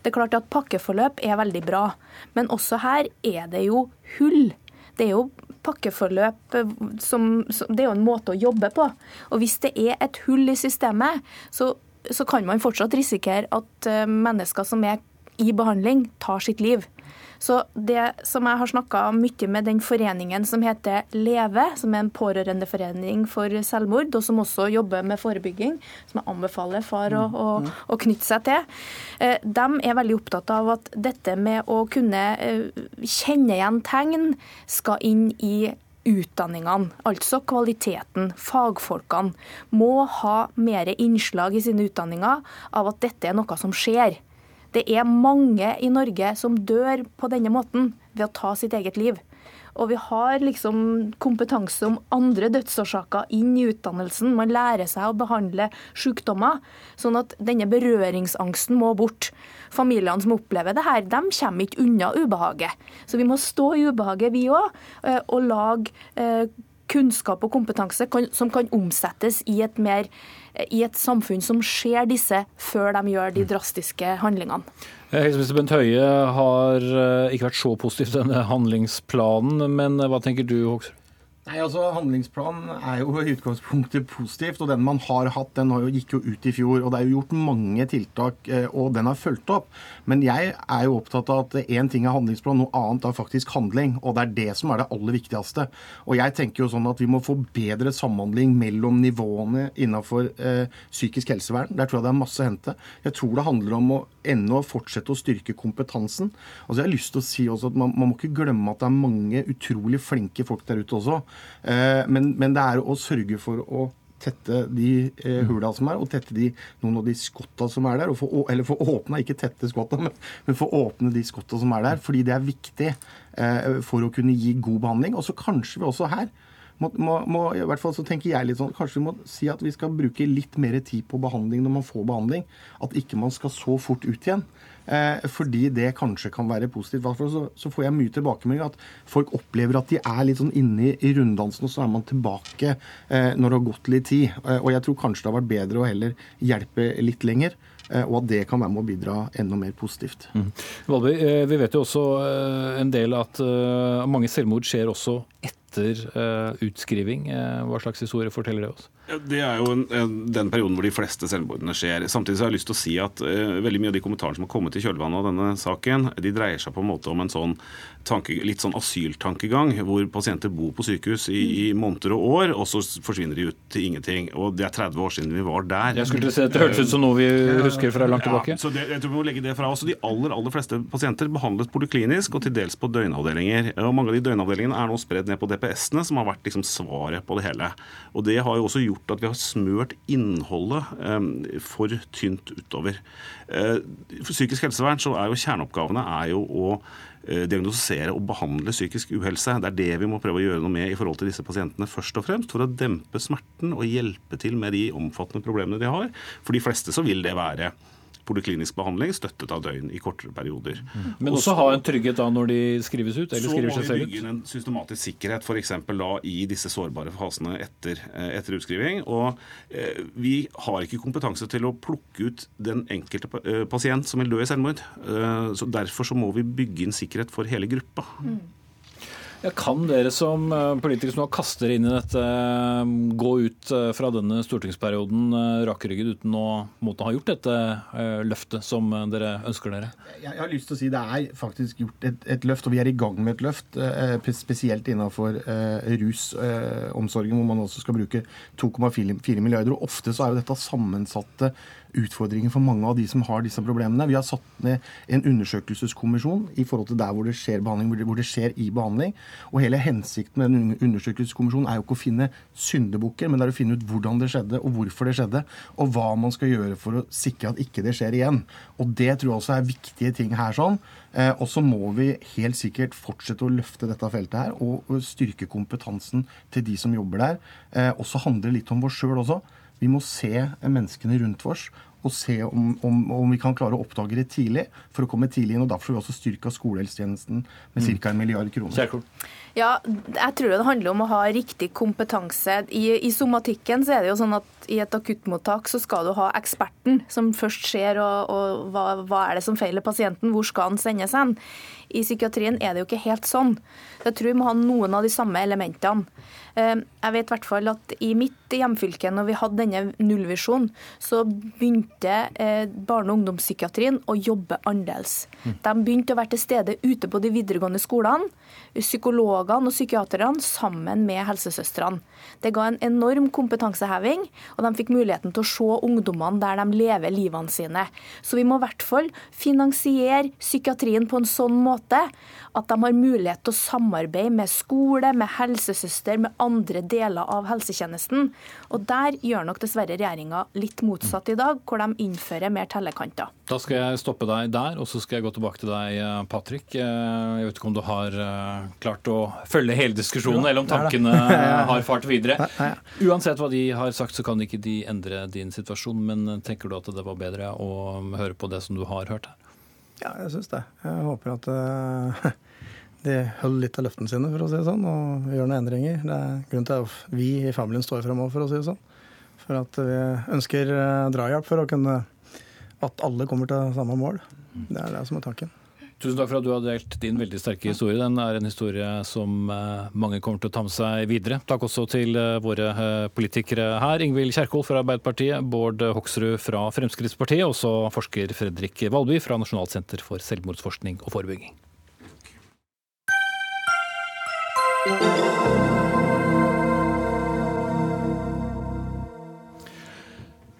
Det er klart at Pakkeforløp er veldig bra, men også her er det jo hull. Det er jo pakkeforløp som, Det er jo en måte å jobbe på. Og hvis det er et hull i systemet, så, så kan man fortsatt risikere at eh, mennesker som er i behandling, tar sitt liv. Så det som jeg har snakka mye med den foreningen som heter Leve, som er en pårørendeforening for selvmord, og som også jobber med forebygging, som jeg anbefaler far å, å, å knytte seg til, eh, de er veldig opptatt av at dette med å kunne eh, kjenne igjen tegn skal inn i utdanningene, altså kvaliteten, fagfolkene, må ha mer innslag i sine utdanninger av at dette er noe som skjer. Det er mange i Norge som dør på denne måten ved å ta sitt eget liv. Og vi har liksom kompetanse om andre dødsårsaker inn i utdannelsen. Man lærer seg å behandle sykdommer. Sånn at denne berøringsangsten må bort. Familiene som opplever det her, de kommer ikke unna ubehaget. Så vi må stå i ubehaget, vi òg, eh, og lage eh, kunnskap og kompetanse som kan omsettes i et mer i et samfunn som ser disse før de gjør de drastiske handlingene. Helseminister Bent Høie har eh, ikke vært så positiv til denne handlingsplanen, men hva tenker du, Hoksrud? Nei, altså Handlingsplanen er jo [LAUGHS] i utgangspunktet positivt. og Den man har hatt, den gikk jo ut i fjor. og Det er jo gjort mange tiltak, eh, og den er fulgt opp. Men jeg er jo opptatt av at én ting er handlingsplan, noe annet er faktisk handling. Og det er det som er det aller viktigste. Og jeg tenker jo sånn at vi må få bedre samhandling mellom nivåene innenfor eh, psykisk helsevern. Der tror jeg det er masse å hente. Jeg tror det handler om å ennå fortsette å styrke kompetansen. Altså Jeg har lyst til å si også at man, man må ikke glemme at det er mange utrolig flinke folk der ute også. Eh, men, men, det er å sørge for å tette de eh, hula som er, og tette de, noen av de skotta som er der. Få, eller få åpna, ikke tette skotta, men, men få åpne de skotta som er der. Fordi det er viktig eh, for å kunne gi god behandling. Og så kanskje vi også her må, må, må, i hvert fall så tenker jeg litt sånn, Kanskje vi må si at vi skal bruke litt mer tid på behandling når man får behandling. At ikke man skal så fort ut igjen. Eh, fordi det kanskje kan være positivt. Så, får jeg mye tilbakemeldinger at folk opplever at de er litt sånn inne i, runddansen, og så er man tilbake eh, når det har gått litt tid. Eh, og jeg tror kanskje det har vært bedre å heller hjelpe litt lenger. Og at det kan være med å bidra enda mer positivt. Mm. Valby, vi vet jo også en del at mange selvmord skjer også etter utskriving. Hva slags historie forteller det oss? Det er jo den perioden hvor de fleste selvmordene skjer. Samtidig så har jeg lyst til å si at uh, veldig mye av de kommentarene som har kommet i kjølvannet av denne saken, de dreier seg på en måte om en sånn tanke, litt sånn asyltankegang, hvor pasienter bor på sykehus i, i, måneder og år, og så forsvinner de ut til ingenting. Og det er 30 år siden vi var der. Jeg skulle si at Det hørtes ut som noe vi husker fra langt tilbake. Ja, så det, jeg tror vi må legge det fra oss. De aller, aller fleste pasienter behandles poliklinisk og til dels på døgnavdelinger. Og mange av de døgnavdelingene er nå spredd ned på DPS-ene, som har vært liksom svaret på det hele. Og det har jo også gjort at vi har smørt innholdet eh, for tynt utover. Eh, for psykisk helsevern så er jo kjerneoppgavene er jo å eh, diagnostisere og behandle psykisk uhelse. Det er det vi må prøve å gjøre noe med i forhold til disse pasientene først og fremst, for å dempe smerten og hjelpe til med de omfattende problemene de har. For de fleste så vil det være poliklinisk behandling støttet av døgn i kortere perioder. Mm. Men også, også ha en trygghet da når de skrives ut? eller skriver seg selv ut? Så må vi bygge inn en systematisk sikkerhet f.eks. da i disse sårbare fasene etter, eh, etter utskriving. Og eh, vi har ikke kompetanse til å plukke ut den enkelte eh, pasient som vil dø i selvmord. Eh, så Derfor så må vi bygge inn sikkerhet for hele gruppa. Mm. Ja, kan dere som eh, politikere som nå kaster inn i dette, eh, gå ut eh, fra denne stortingsperioden rakrygget uten å måtte ha gjort dette løftet som dere ønsker dere? Jeg har lyst til å si Det er faktisk gjort et, et løft, og vi er i gang med et løft. Spesielt innenfor rusomsorgen, hvor man også skal bruke 2,4 milliarder. og Ofte så er jo dette sammensatte utfordringer for mange av de som har disse problemene. Vi har satt ned en undersøkelseskommisjon i forhold til der hvor det skjer behandling, hvor det skjer i behandling. Og hele hensikten med den undersøkelseskommisjonen er jo ikke å finne syndebukker, men det er å finne ut hvordan det skjedde, og hvorfor det skjedde, og hva man skal gjøre for å sikre at ikke det skjer igjen. Og det tror jeg også er viktige ting her sånn. Eh, og så må vi helt sikkert fortsette å løfte dette feltet her og styrke kompetansen til de som jobber der. Eh, og så handler det litt om oss sjøl også. Vi må se menneskene rundt oss og se om, om, om, vi kan klare å oppdage det tidlig for å komme tidlig inn. og Derfor har vi også styrka skolehelsetjenesten med ca. en milliard kroner. Kjærkol. Ja, jeg tror det handler om å ha riktig kompetanse. I, I, somatikken så er det jo sånn at i et akuttmottak så skal du ha eksperten som først ser og, og hva, hva, er det som feiler pasienten, hvor skal han sendes hen. I psykiatrien er det jo ikke helt sånn. Jeg tror vi må ha noen av de samme elementene. Eh, jeg vet i hvert fall at i mitt hjemfylke, når vi hadde denne nullvisjonen, så begynte eh, barne- og ungdomspsykiatrien å jobbe annerledes. Mm. De begynte å være til stede ute på de videregående skolene, psykologene og psykiaterne sammen med helsesøstrene. Det ga en enorm kompetanseheving, og de fikk muligheten til å se ungdommene der de lever livene sine. Så vi må i hvert fall finansiere psykiatrien på en sånn måte at de har mulighet til å samarbeide med skole, med helsesøster, med andre deler av helsetjenesten. Og Der gjør nok dessverre regjeringa litt motsatt i dag, hvor de innfører mer tellekanter. Da skal jeg stoppe deg der, og så skal jeg gå tilbake til deg, eh, Patrick. Eh, jeg vet ikke om du har eh, klart å følge hele diskusjonen, eller om tankene [LAUGHS] har fart videre. Uansett hva de har sagt, så kan ikke de endre din situasjon, men tenker du at det var bedre å høre på det som du har hørt her? Ja, jeg syns det. Jeg håper at uh, [LAUGHS] de holder litt av løftene sine, for å si det sånn, og gjør noen endringer. Det er grunnen til at vi i familien står fremover, for å si det sånn. For at vi ønsker uh, drahjelp for å kunne at alle kommer til samme mål. Det er det som er tanken. Tusen takk for at du har delt din veldig sterke historie. Den er en historie som eh, mange kommer til å ta med seg videre. Takk også til eh, våre eh, politikere her. Ingvild Kjerkol fra Arbeiderpartiet, Bård Hoksrud fra Fremskrittspartiet, og så forsker Fredrik Valby fra Nasjonalt senter for selvmordsforskning og forebygging.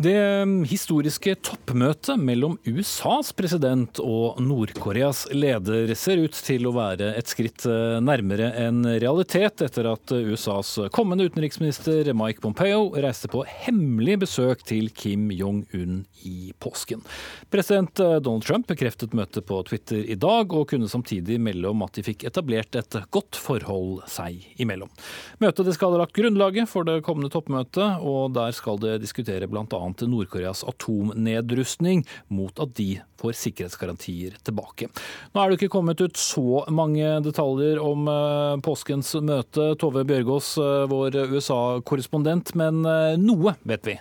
Det um, historiske toppmøtet mellom USAs president og Nord-Koreas leder ser ut til å være et skritt uh, nærmere en realitet etter at USAs kommende utenriksminister Mike Pompeo reiste på hemmelig besøk til Kim Jong-un i påsken. President uh, Donald Trump bekreftet møtet på Twitter i dag, og kunne samtidig melde om at de fikk etablert et godt forhold seg imellom. Møtet skal ha lagt grunnlaget for det kommende toppmøtet, og der skal det diskutere bl.a til Nord-Koreas atomnedrustning mot at de får sikkerhetsgarantier tilbake. Nå er det ikke kommet ut så mange detaljer om eh, påskens møte, Tove Bjørgaas, eh, vår USA-korrespondent, men eh, noe vet vi.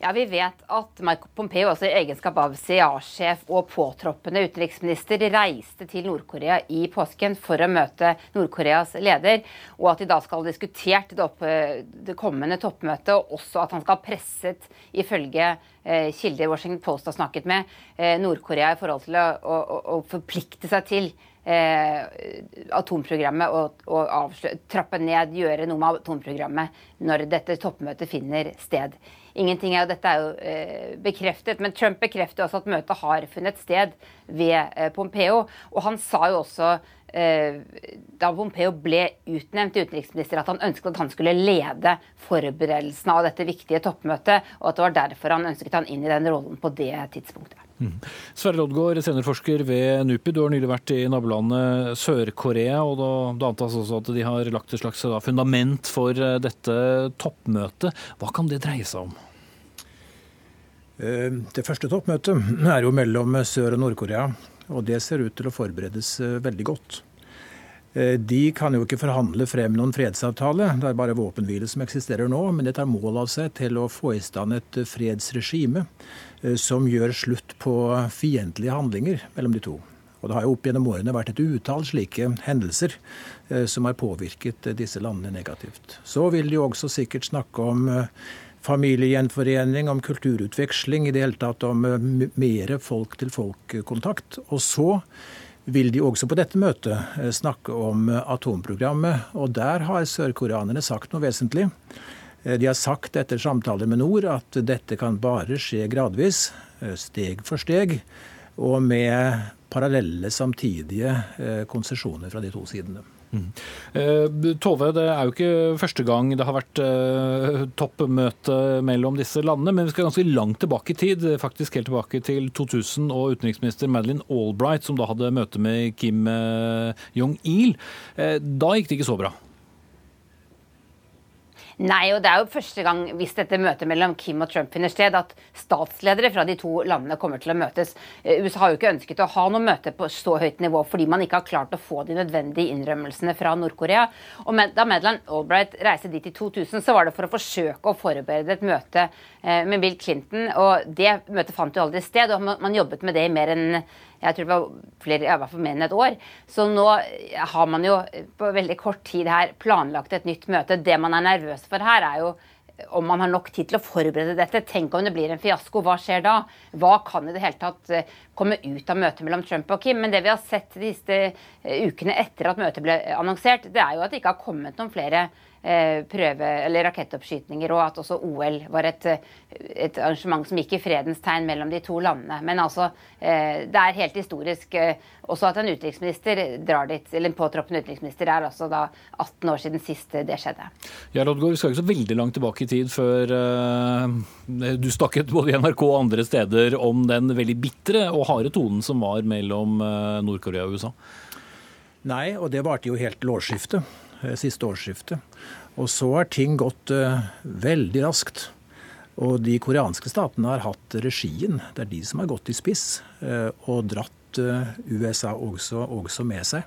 Ja, Vi vet at Michael Pompeo, også i egenskap av CIA-sjef og påtroppende utenriksminister, reiste til Nord-Korea i påsken for å møte Nord-Koreas leder, og at de da skal ha diskutert det, opp, det, kommende toppmøtet, og også at han skal ha presset, ifølge eh, kilder Washington Post har snakket med, eh, Nord-Korea i forhold til å, å, å forplikte seg til eh, atomprogrammet og, og trappe ned, gjøre noe med atomprogrammet når dette toppmøtet finner sted. Ingenting er jo, Dette er jo eh, bekreftet, men Trump bekrefter også at møtet har funnet sted ved eh, Pompeo. Og han sa jo også eh, da Pompeo ble utnevnt til utenriksminister, at han ønsket at han skulle lede forberedelsene av dette viktige toppmøtet, og at det var derfor han ønsket han inn i den rollen på det tidspunktet. Mm. Sverre Loddgaard, seniorforsker ved NUPI. Du har nylig vært i nabolandet Sør-Korea. og Det antas også at de har lagt et slags fundament for dette toppmøtet. Hva kan det dreie seg om? Eh, det første toppmøtet er jo mellom Sør- og Nord-Korea, og det ser ut til å forberedes eh, veldig godt. Eh, de kan jo ikke forhandle frem noen fredsavtale, det er bare våpenhvile som eksisterer nå, men de tar mål av seg til å få i stand et fredsregime som gjør slutt på fiendtlige handlinger mellom de to. Og Det har jo opp gjennom årene vært et utall slike hendelser som har påvirket disse landene negativt. Så vil de jo også sikkert snakke om familiegjenforening, om kulturutveksling, i det hele tatt om eh, mer folk-til-folk-kontakt. Og så vil de også på dette møtet eh, snakke om eh, atomprogrammet. Og der har sørkoreanerne sagt noe vesentlig. De har sagt etter samtaler med nord at dette kan bare skje gradvis, steg for steg, og med parallelle, samtidige konsesjoner fra de to sidene. Mm. Eh, Tove, det er jo ikke første gang det har vært eh, toppmøte mellom disse landene, men vi skal ganske langt tilbake i tid, faktisk helt tilbake til 2000 og utenriksminister Madeleine Albright, som da hadde møte med Kim eh, Jong-il. Da gikk det ikke så bra? Nei, og det er jo første gang hvis dette møtet mellom Kim og Trump finner sted, at statsledere fra de to landene kommer til å møtes. Eh, USA har jo ikke ønsket å ha noe møte på så høyt nivå fordi man ikke har klart å få de nødvendige innrømmelsene fra Nord-Korea. Og Da Madeleine Albright reiste dit i 2000, så var det for å forsøke å forberede et møte med Bill Clinton. Og det møtet fant jo aldri sted, og man jobbet med det i mer enn jeg tror det var flere, i hvert fall mer enn et år. Så nå har man jo på veldig kort tid her planlagt et nytt møte. Det man er nervøs for her, er jo om man har nok tid til å forberede dette. Tenk om det blir en fiasko. Hva skjer da? Hva kan i det hele tatt eh, komme ut av møtet mellom Trump og Kim? Men det vi har sett de siste eh, ukene etter at møtet ble annonsert, det er jo at det ikke har kommet noen flere Eh, prøve, eller rakettoppskytninger, og at også OL var et, et, arrangement som gikk i fredens tegn mellom de to landene. Men altså, eh, det er helt historisk eh, også at en utenriksminister drar dit, eller en påtroppende utenriksminister er altså da 18 år siden sist det skjedde. Ja, Lodgaard, Vi skal ikke så veldig langt tilbake i tid før uh, du snakket både i NRK og andre steder om den veldig bitre og harde tonen som var mellom Nord-Korea og USA. Nei, og det varte jo helt til årsskiftet. Eh, siste årsskiftet. Og så har ting gått uh, veldig raskt. Og de koreanske statene har hatt regien. Det er de som har gått i spiss uh, og dratt USA også, også, med seg.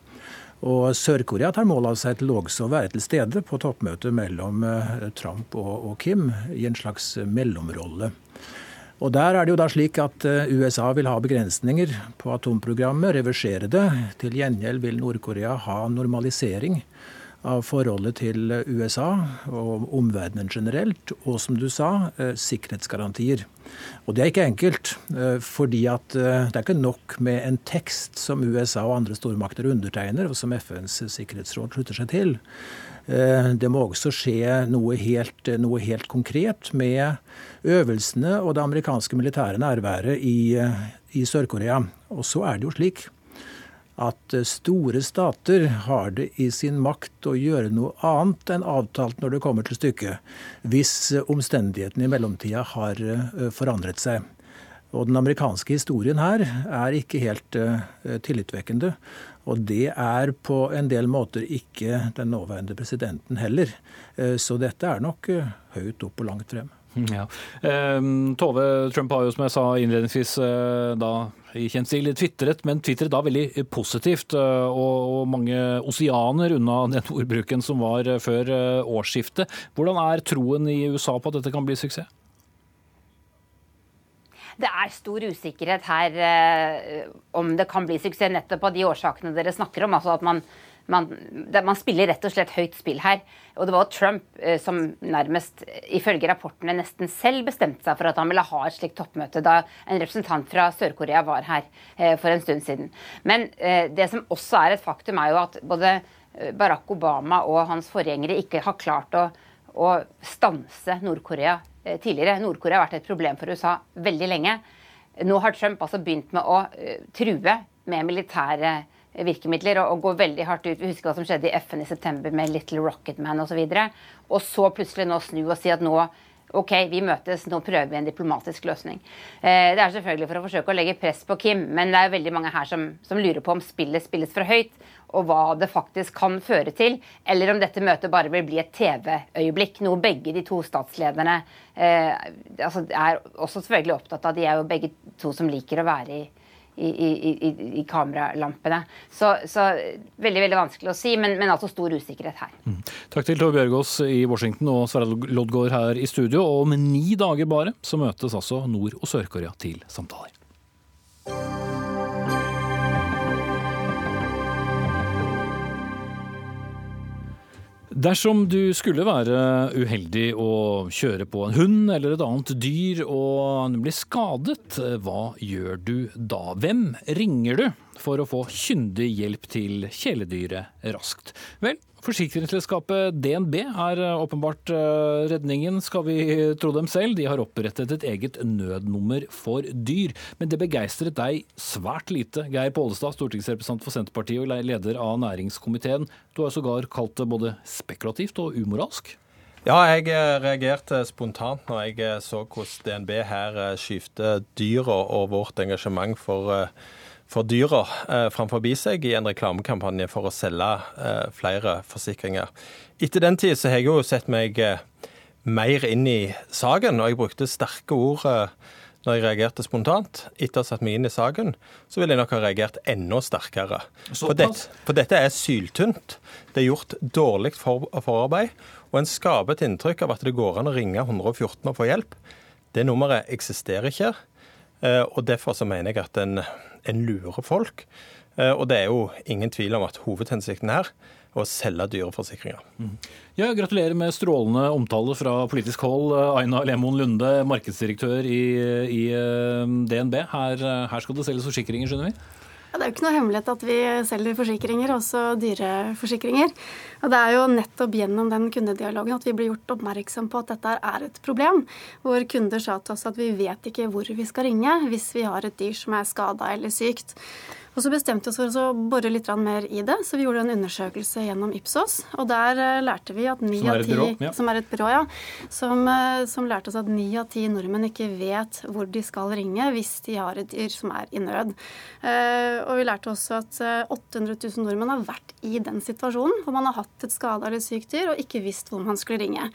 Og Sør-Korea tar mål av seg til også å være til stede på toppmøtet mellom Trump og Kim i en slags mellomrolle. Og Der er det jo da slik at USA vil ha begrensninger på atomprogrammet, reversere det. Til gjengjeld vil Nord-Korea ha normalisering av forholdet til USA og omverdenen generelt, og som du sa, eh, sikkerhetsgarantier. Og det er ikke enkelt, eh, fordi at eh, det er ikke nok med en tekst som USA og andre stormakter undertegner, og som FNs sikkerhetsråd slutter seg til. Det må også skje noe helt, noe helt konkret med øvelsene og det amerikanske militære nærværet i, i Sør-Korea. Og så er det jo slik at eh, store stater har det i sin makt å gjøre noe annet enn avtalt når det kommer til stykket, hvis eh, omstendighetene i mellomtida har eh, forandret seg. Og Den amerikanske historien her er ikke helt tillitvekkende. Og det er på en del måter ikke den nåværende presidenten heller. Så dette er nok høyt opp og langt frem. [LAUGHS] Ja. Um, Tove Trump har jo, som jeg sa innledningsvis, da i kjent stil tvitret, men tvitret da veldig positivt. Eh, og, mange oseaner unna [LAUGHS] den ordbruken som var eh, før eh, årsskiftet. Hvordan er troen i USA på at dette kan bli suksess? Det er stor usikkerhet her eh, om det kan bli suksess, nettopp av de årsakene dere snakker om. altså at man man, man, spiller rett og slett høyt spill her. Og det var Trump eh, som nærmest, ifølge rapportene, nesten selv bestemte seg for at han ville ha et slikt toppmøte da en representant fra Sør-Korea var her eh, for en stund siden. Men eh, det som også er et faktum, er jo at både Barack Obama og hans forgjengere ikke har klart å, å stanse Nord-Korea tidligere. Nord-Korea har vært et problem for USA veldig lenge. Nå har Trump altså begynt med å true med militære virkemidler og, og går veldig hardt ut. Vi husker hva som skjedde i FN i september med Little Rocket Man osv. Og, så og så plutselig nå snu og si at nå OK, vi møtes, nå prøver vi en diplomatisk løsning. Eh, det er selvfølgelig for å forsøke å legge press på Kim, men det er veldig mange her som, som lurer på om spillet spilles for høyt, og hva det faktisk kan føre til, eller om dette møtet bare vil bli et TV-øyeblikk. Noe begge de to statslederne eh, altså er også selvfølgelig opptatt av. De er jo begge to som liker å være i i, i, i kameralampene. Så, så, veldig veldig vanskelig å si, men, men altså stor usikkerhet her. Mm. Takk til Tove Bjørgaas i Washington og Sverre Loddgaard her i studio. Og om ni dager bare så møtes altså Nord- og Sør-Korea til samtaler. Dersom du skulle være uheldig å kjøre på en hund eller et annet dyr og bli skadet, hva gjør du da? Hvem ringer du for å få kyndig hjelp til kjæledyret raskt? Vel, Forsikringsselskapet DNB er eh, åpenbart eh, redningen, skal vi tro dem selv. De har opprettet et eget nødnummer for dyr. Men det begeistret deg svært lite. Geir Pålestad, stortingsrepresentant for Senterpartiet og leder av næringskomiteen. Du har sågar kalt det både spekulativt og umoralsk. Ja, jeg eh, reagerte spontant når jeg så hvordan DNB her skyvde dyra og vårt engasjement for for dyra eh, framfor seg i en reklamekampanje for å selge eh, flere forsikringer. Etter den tid så har jeg jo sett meg eh, mer inn i saken, og jeg brukte sterke ord eh, når jeg reagerte spontant. Etter å ha satt meg inn i saken, så ville jeg nok ha reagert enda sterkere. For, det, for, dette er syltynt. Det er gjort dårlig for, forarbeid, og en skaper et inntrykk av at det går an å ringe 114 og få hjelp. Det nummeret eksisterer ikke. Eh, og Derfor så mener jeg at en, en lurer folk. Eh, og det er jo ingen tvil om at hovedhensikten er å selge dyre forsikringer. Mm. Ja, gratulerer med strålende omtale fra politisk hold. Aina Lemon Lunde, markedsdirektør i, i eh, DNB. Her, her skal det selges forsikringer, skjønner vi? Ja, det er jo ikke noe hemmelighet at vi selger forsikringer, også dyreforsikringer. Og det er jo nettopp gjennom den kundedialogen at vi blir gjort oppmerksom på at dette er et problem. Hvor kunder sa til oss at vi vet ikke hvor vi skal ringe hvis vi har et dyr som er skada eller sykt. Og så bestemte vi oss for å bore litt mer i det, så vi gjorde en undersøkelse gjennom Ipsos. Og der eh, lærte vi at ni av ti ja. Som er et byrå, ja. Som, eh, som lærte oss at ni av ti nordmenn ikke vet hvor de skal ringe hvis de har et dyr som er i nød. Eh, og vi lærte også at 800 000 nordmenn har vært i den situasjonen hvor man har hatt et skada eller sykt dyr og ikke visst hvor man skulle ringe.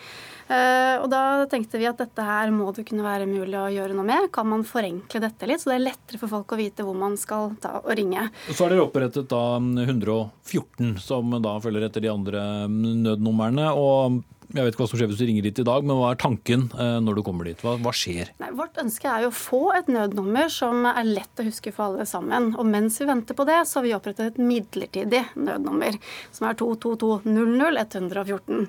Og da tenkte vi at dette her må det kunne være mulig å gjøre noe med. Kan man forenkle dette litt, så det er lettere for folk å vite hvor man skal ta og ringe? Ringe. Så har dere opprettet da 114, som da følger etter de andre nødnumrene. og Jeg vet ikke hva som skjer hvis du ringer dit i dag, men hva er tanken eh, når du kommer dit? Hva, hva skjer? Nei, vårt ønske er jo å få et nødnummer som er lett å huske for alle sammen. Og mens vi venter på det, så har vi opprettet et midlertidig nødnummer, som er 22200 114.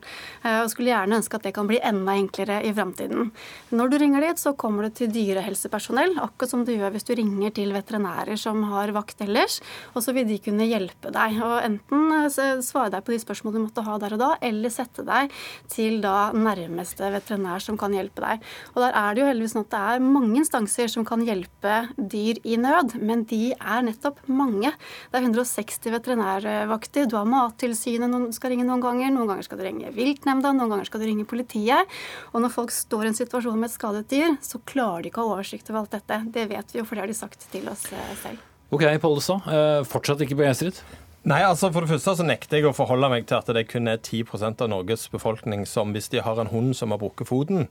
Eh, og skulle gjerne ønske at det kan bli enda enklere i framtiden. Når du ringer dit, så kommer du til dyrehelsepersonell, akkurat som du gjør hvis du ringer til veterinærer som har vakt ellers. Og så vil de kunne hjelpe deg. Og enten eh, svare deg på de spørsmålene du måtte ha der og da, eller sette deg til da nærmeste veterinær som kan hjelpe deg. Og der er det jo heldigvis sånn at det er mange instanser som kan hjelpe dyr i nød, men de er nettopp mange. Det er 160 veterinærvakter. Du har Mattilsynet du skal ringe noen ganger, noen ganger skal du ringe viltnemnda, noen ganger skal du ringe politiet. Og når folk står i en situasjon med et skadet dyr, så klarer de ikke å ha oversikt over alt dette. Det vet vi jo, for det har de sagt til oss eh, selv. Ok, Pollestad. Eh, fortsatt ikke begeistret? Nei, altså For det første så nekter jeg å forholde meg til at det kun er 10% av Norges befolkning som hvis de har en hund som har brukket foten,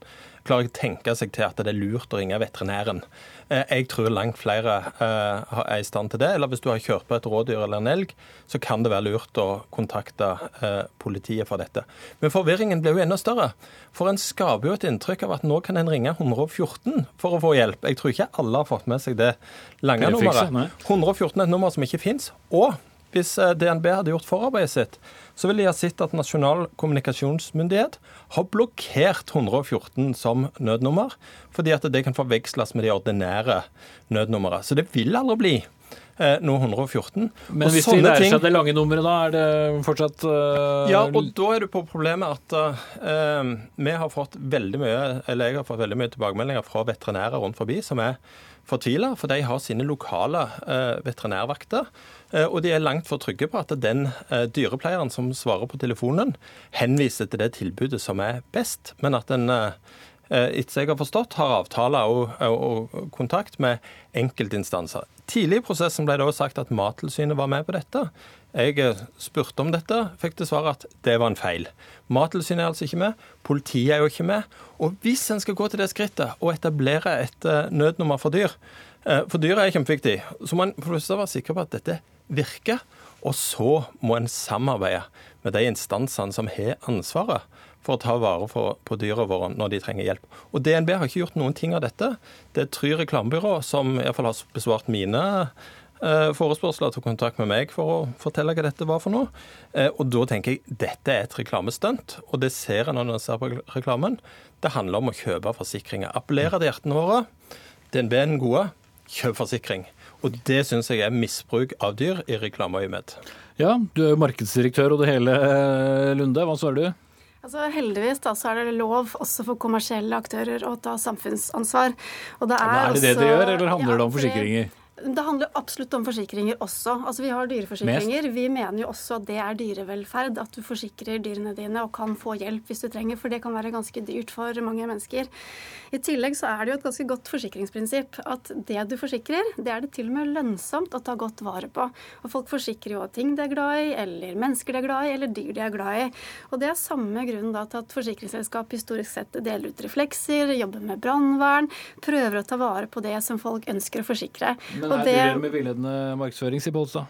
klarer å tenke seg til at det er lurt å ringe veterinæren. Eh, jeg tror langt flere eh, er i stand til det. Eller hvis du har kjørt på et rådyr eller en elg, så kan det være lurt å kontakte eh, politiet for dette. Men forvirringen blir jo enda større. For en skaper jo et inntrykk av at nå kan en ringe 114 for å få hjelp. Jeg tror ikke alle har fått med seg det lange nummeret. 114 er et nummer som ikke fins. Og hvis eh, DNB hadde gjort forarbeidet sitt, så ville de ha sett at Nasjonal kommunikasjonsmyndighet har blokkert 114 som nødnummer, fordi at det kan forveksles med de ordinære nødnumrene. Så det vil aldri bli eh, noe 114. Men hvis de lærer seg det lange nummeret, da er det fortsatt uh, Ja, og da er du på problemet at uh, vi har fått veldig mye, eller jeg har fått veldig mye tilbakemeldinger fra veterinærer rundt forbi som er fortvila, for de har sine lokale uh, veterinærvakter. Eh, og de er langt for trygge på at den eh, dyrepleieren som svarer på telefonen, henviser til det tilbudet som er best, men at en eh, etter jeg har forstått, har avtaler og, og, kontakt med enkeltinstanser. Tidlig i prosessen ble det også sagt at Mattilsynet var med på dette. Jeg spurte om dette, fikk til svar at det var en feil. Mattilsynet er altså ikke med, politiet er jo ikke med. Og hvis en skal gå til det skrittet og etablere et nødnummer for dyr, for dyr er kjempeviktig, så må en være sikker på at dette virker. Og så må en samarbeide med de instansene som har ansvaret for å ta vare på dyrene våre når de trenger hjelp. Og DNB har ikke gjort noen ting av dette. Det er tre reklamebyrå som iallfall har besvart mine eh, forespørsler til kontakt med meg for å fortelle hva dette var for noe. Eh, og da tenker jeg dette er et reklamestunt, og det ser en når en ser på reklamen. Det handler om å kjøpe forsikringer. Appellere til hjertene våre. DNB er den gode. Kjøp forsikring. Og det syns jeg er misbruk av dyr i reklameøyemed. Ja, du er jo markedsdirektør og det hele, eh, Lunde. Hva svarer du? Altså, heldigvis da, så er det lov også for kommersielle aktører å ta samfunnsansvar. Og det er, er det også, det dere gjør, eller handler ja, det om forsikringer? Det handler absolutt om forsikringer også. Altså Vi har dyreforsikringer. Mest. Vi mener jo også at det er dyrevelferd. At du forsikrer dyrene dine og kan få hjelp hvis du trenger, for det kan være ganske dyrt for mange mennesker. I tillegg så er det jo et ganske godt forsikringsprinsipp at det du forsikrer, det er det til og med lønnsomt å ta godt vare på. Og folk forsikrer jo ting de er glad i, eller mennesker de er glad i, eller dyr de er glad i. Og det er samme grunn da til at forsikringsselskap historisk sett deler ut reflekser, jobber med brannvern, prøver å ta vare på det som folk ønsker å forsikre. Men er det, det med villedende markedsføring, sier Bolstad?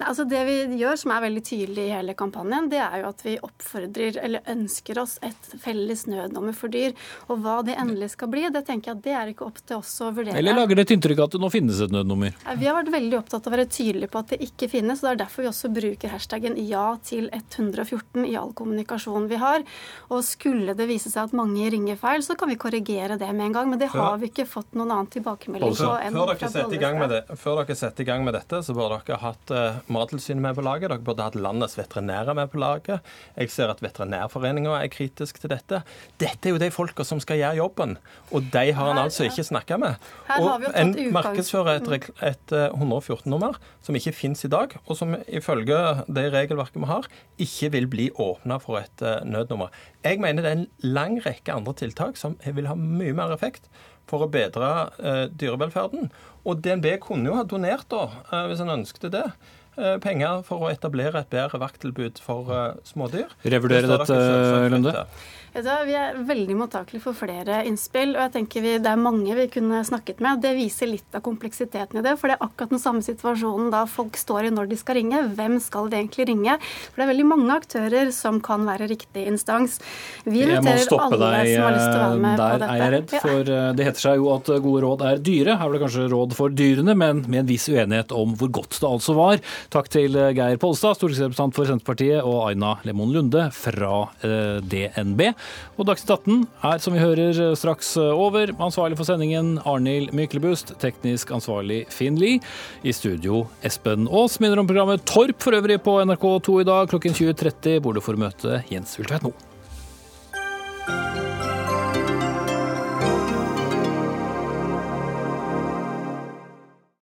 Altså det vi gjør, som er veldig tydelig i hele kampanjen, det er jo at vi oppfordrer, eller ønsker oss, et felles nødnummer for dyr. Og hva det endelig skal bli, det tenker jeg at det er ikke opp til oss å vurdere. Eller lager det et inntrykk av at det nå finnes et nødnummer? Vi har vært veldig opptatt av å være tydelige på at det ikke finnes. og Det er derfor vi også bruker hashtaggen ja til 114 i all kommunikasjon vi har. Og skulle det vise seg at mange ringer feil, så kan vi korrigere det med en gang. Men det har vi ikke fått noen annen tilbakemelding på enn før dere setter i gang med Før dere setter i gang med dette, så bør dere hatt uh, Mattilsynet med på laget. Dere burde hatt landets veterinærer med på laget. Jeg ser at Veterinærforeninga er kritisk til dette. Dette er jo de folka som skal gjøre jobben, og de har en altså ikke snakka med. Og En markedsfører et, et 114-nummer eh, som ikke finnes i dag, og som ifølge det regelverket vi har, ikke vil bli åpna for et eh, nødnummer. Jeg mener det er en lang rekke andre tiltak som vil ha mye mer effekt for å bedre eh, dyrevelferden. Og DNB kunne jo ha donert, da, eh, hvis en ønsket det, penger for å etablere et bedre vakttilbud for eh, smådyr. Revurdere dette, Lunde? Vi er veldig mottakelige for flere innspill. og jeg tenker vi, Det er mange vi kunne snakket med. Det viser litt av kompleksiteten i det. For det er akkurat den samme situasjonen da folk står i når de skal ringe. Hvem skal de egentlig ringe? For det er veldig mange aktører som kan være riktig instans. Vi inviterer alle deg som har lyst til å være med på der, dette. er jeg redd. For eh, det heter seg jo at gode råd er dyre. Her var det kanskje råd for dyrene, men med en viss uenighet om hvor godt det altså var. Takk til eh, Geir Polstad, stortingsrepresentant for Senterpartiet, og Aina Lemon Lunde fra eh, DNB. Og Dagsnytt 18 er, som vi hører, straks over. Ansvarlig for sendingen Arnhild Myklebust, teknisk ansvarlig Finn Lie. I studio Espen Aas. Minner om programmet Torp for øvrig på NRK2 i dag klokken 20.30, hvor du får møte Jens Ultveit Moe.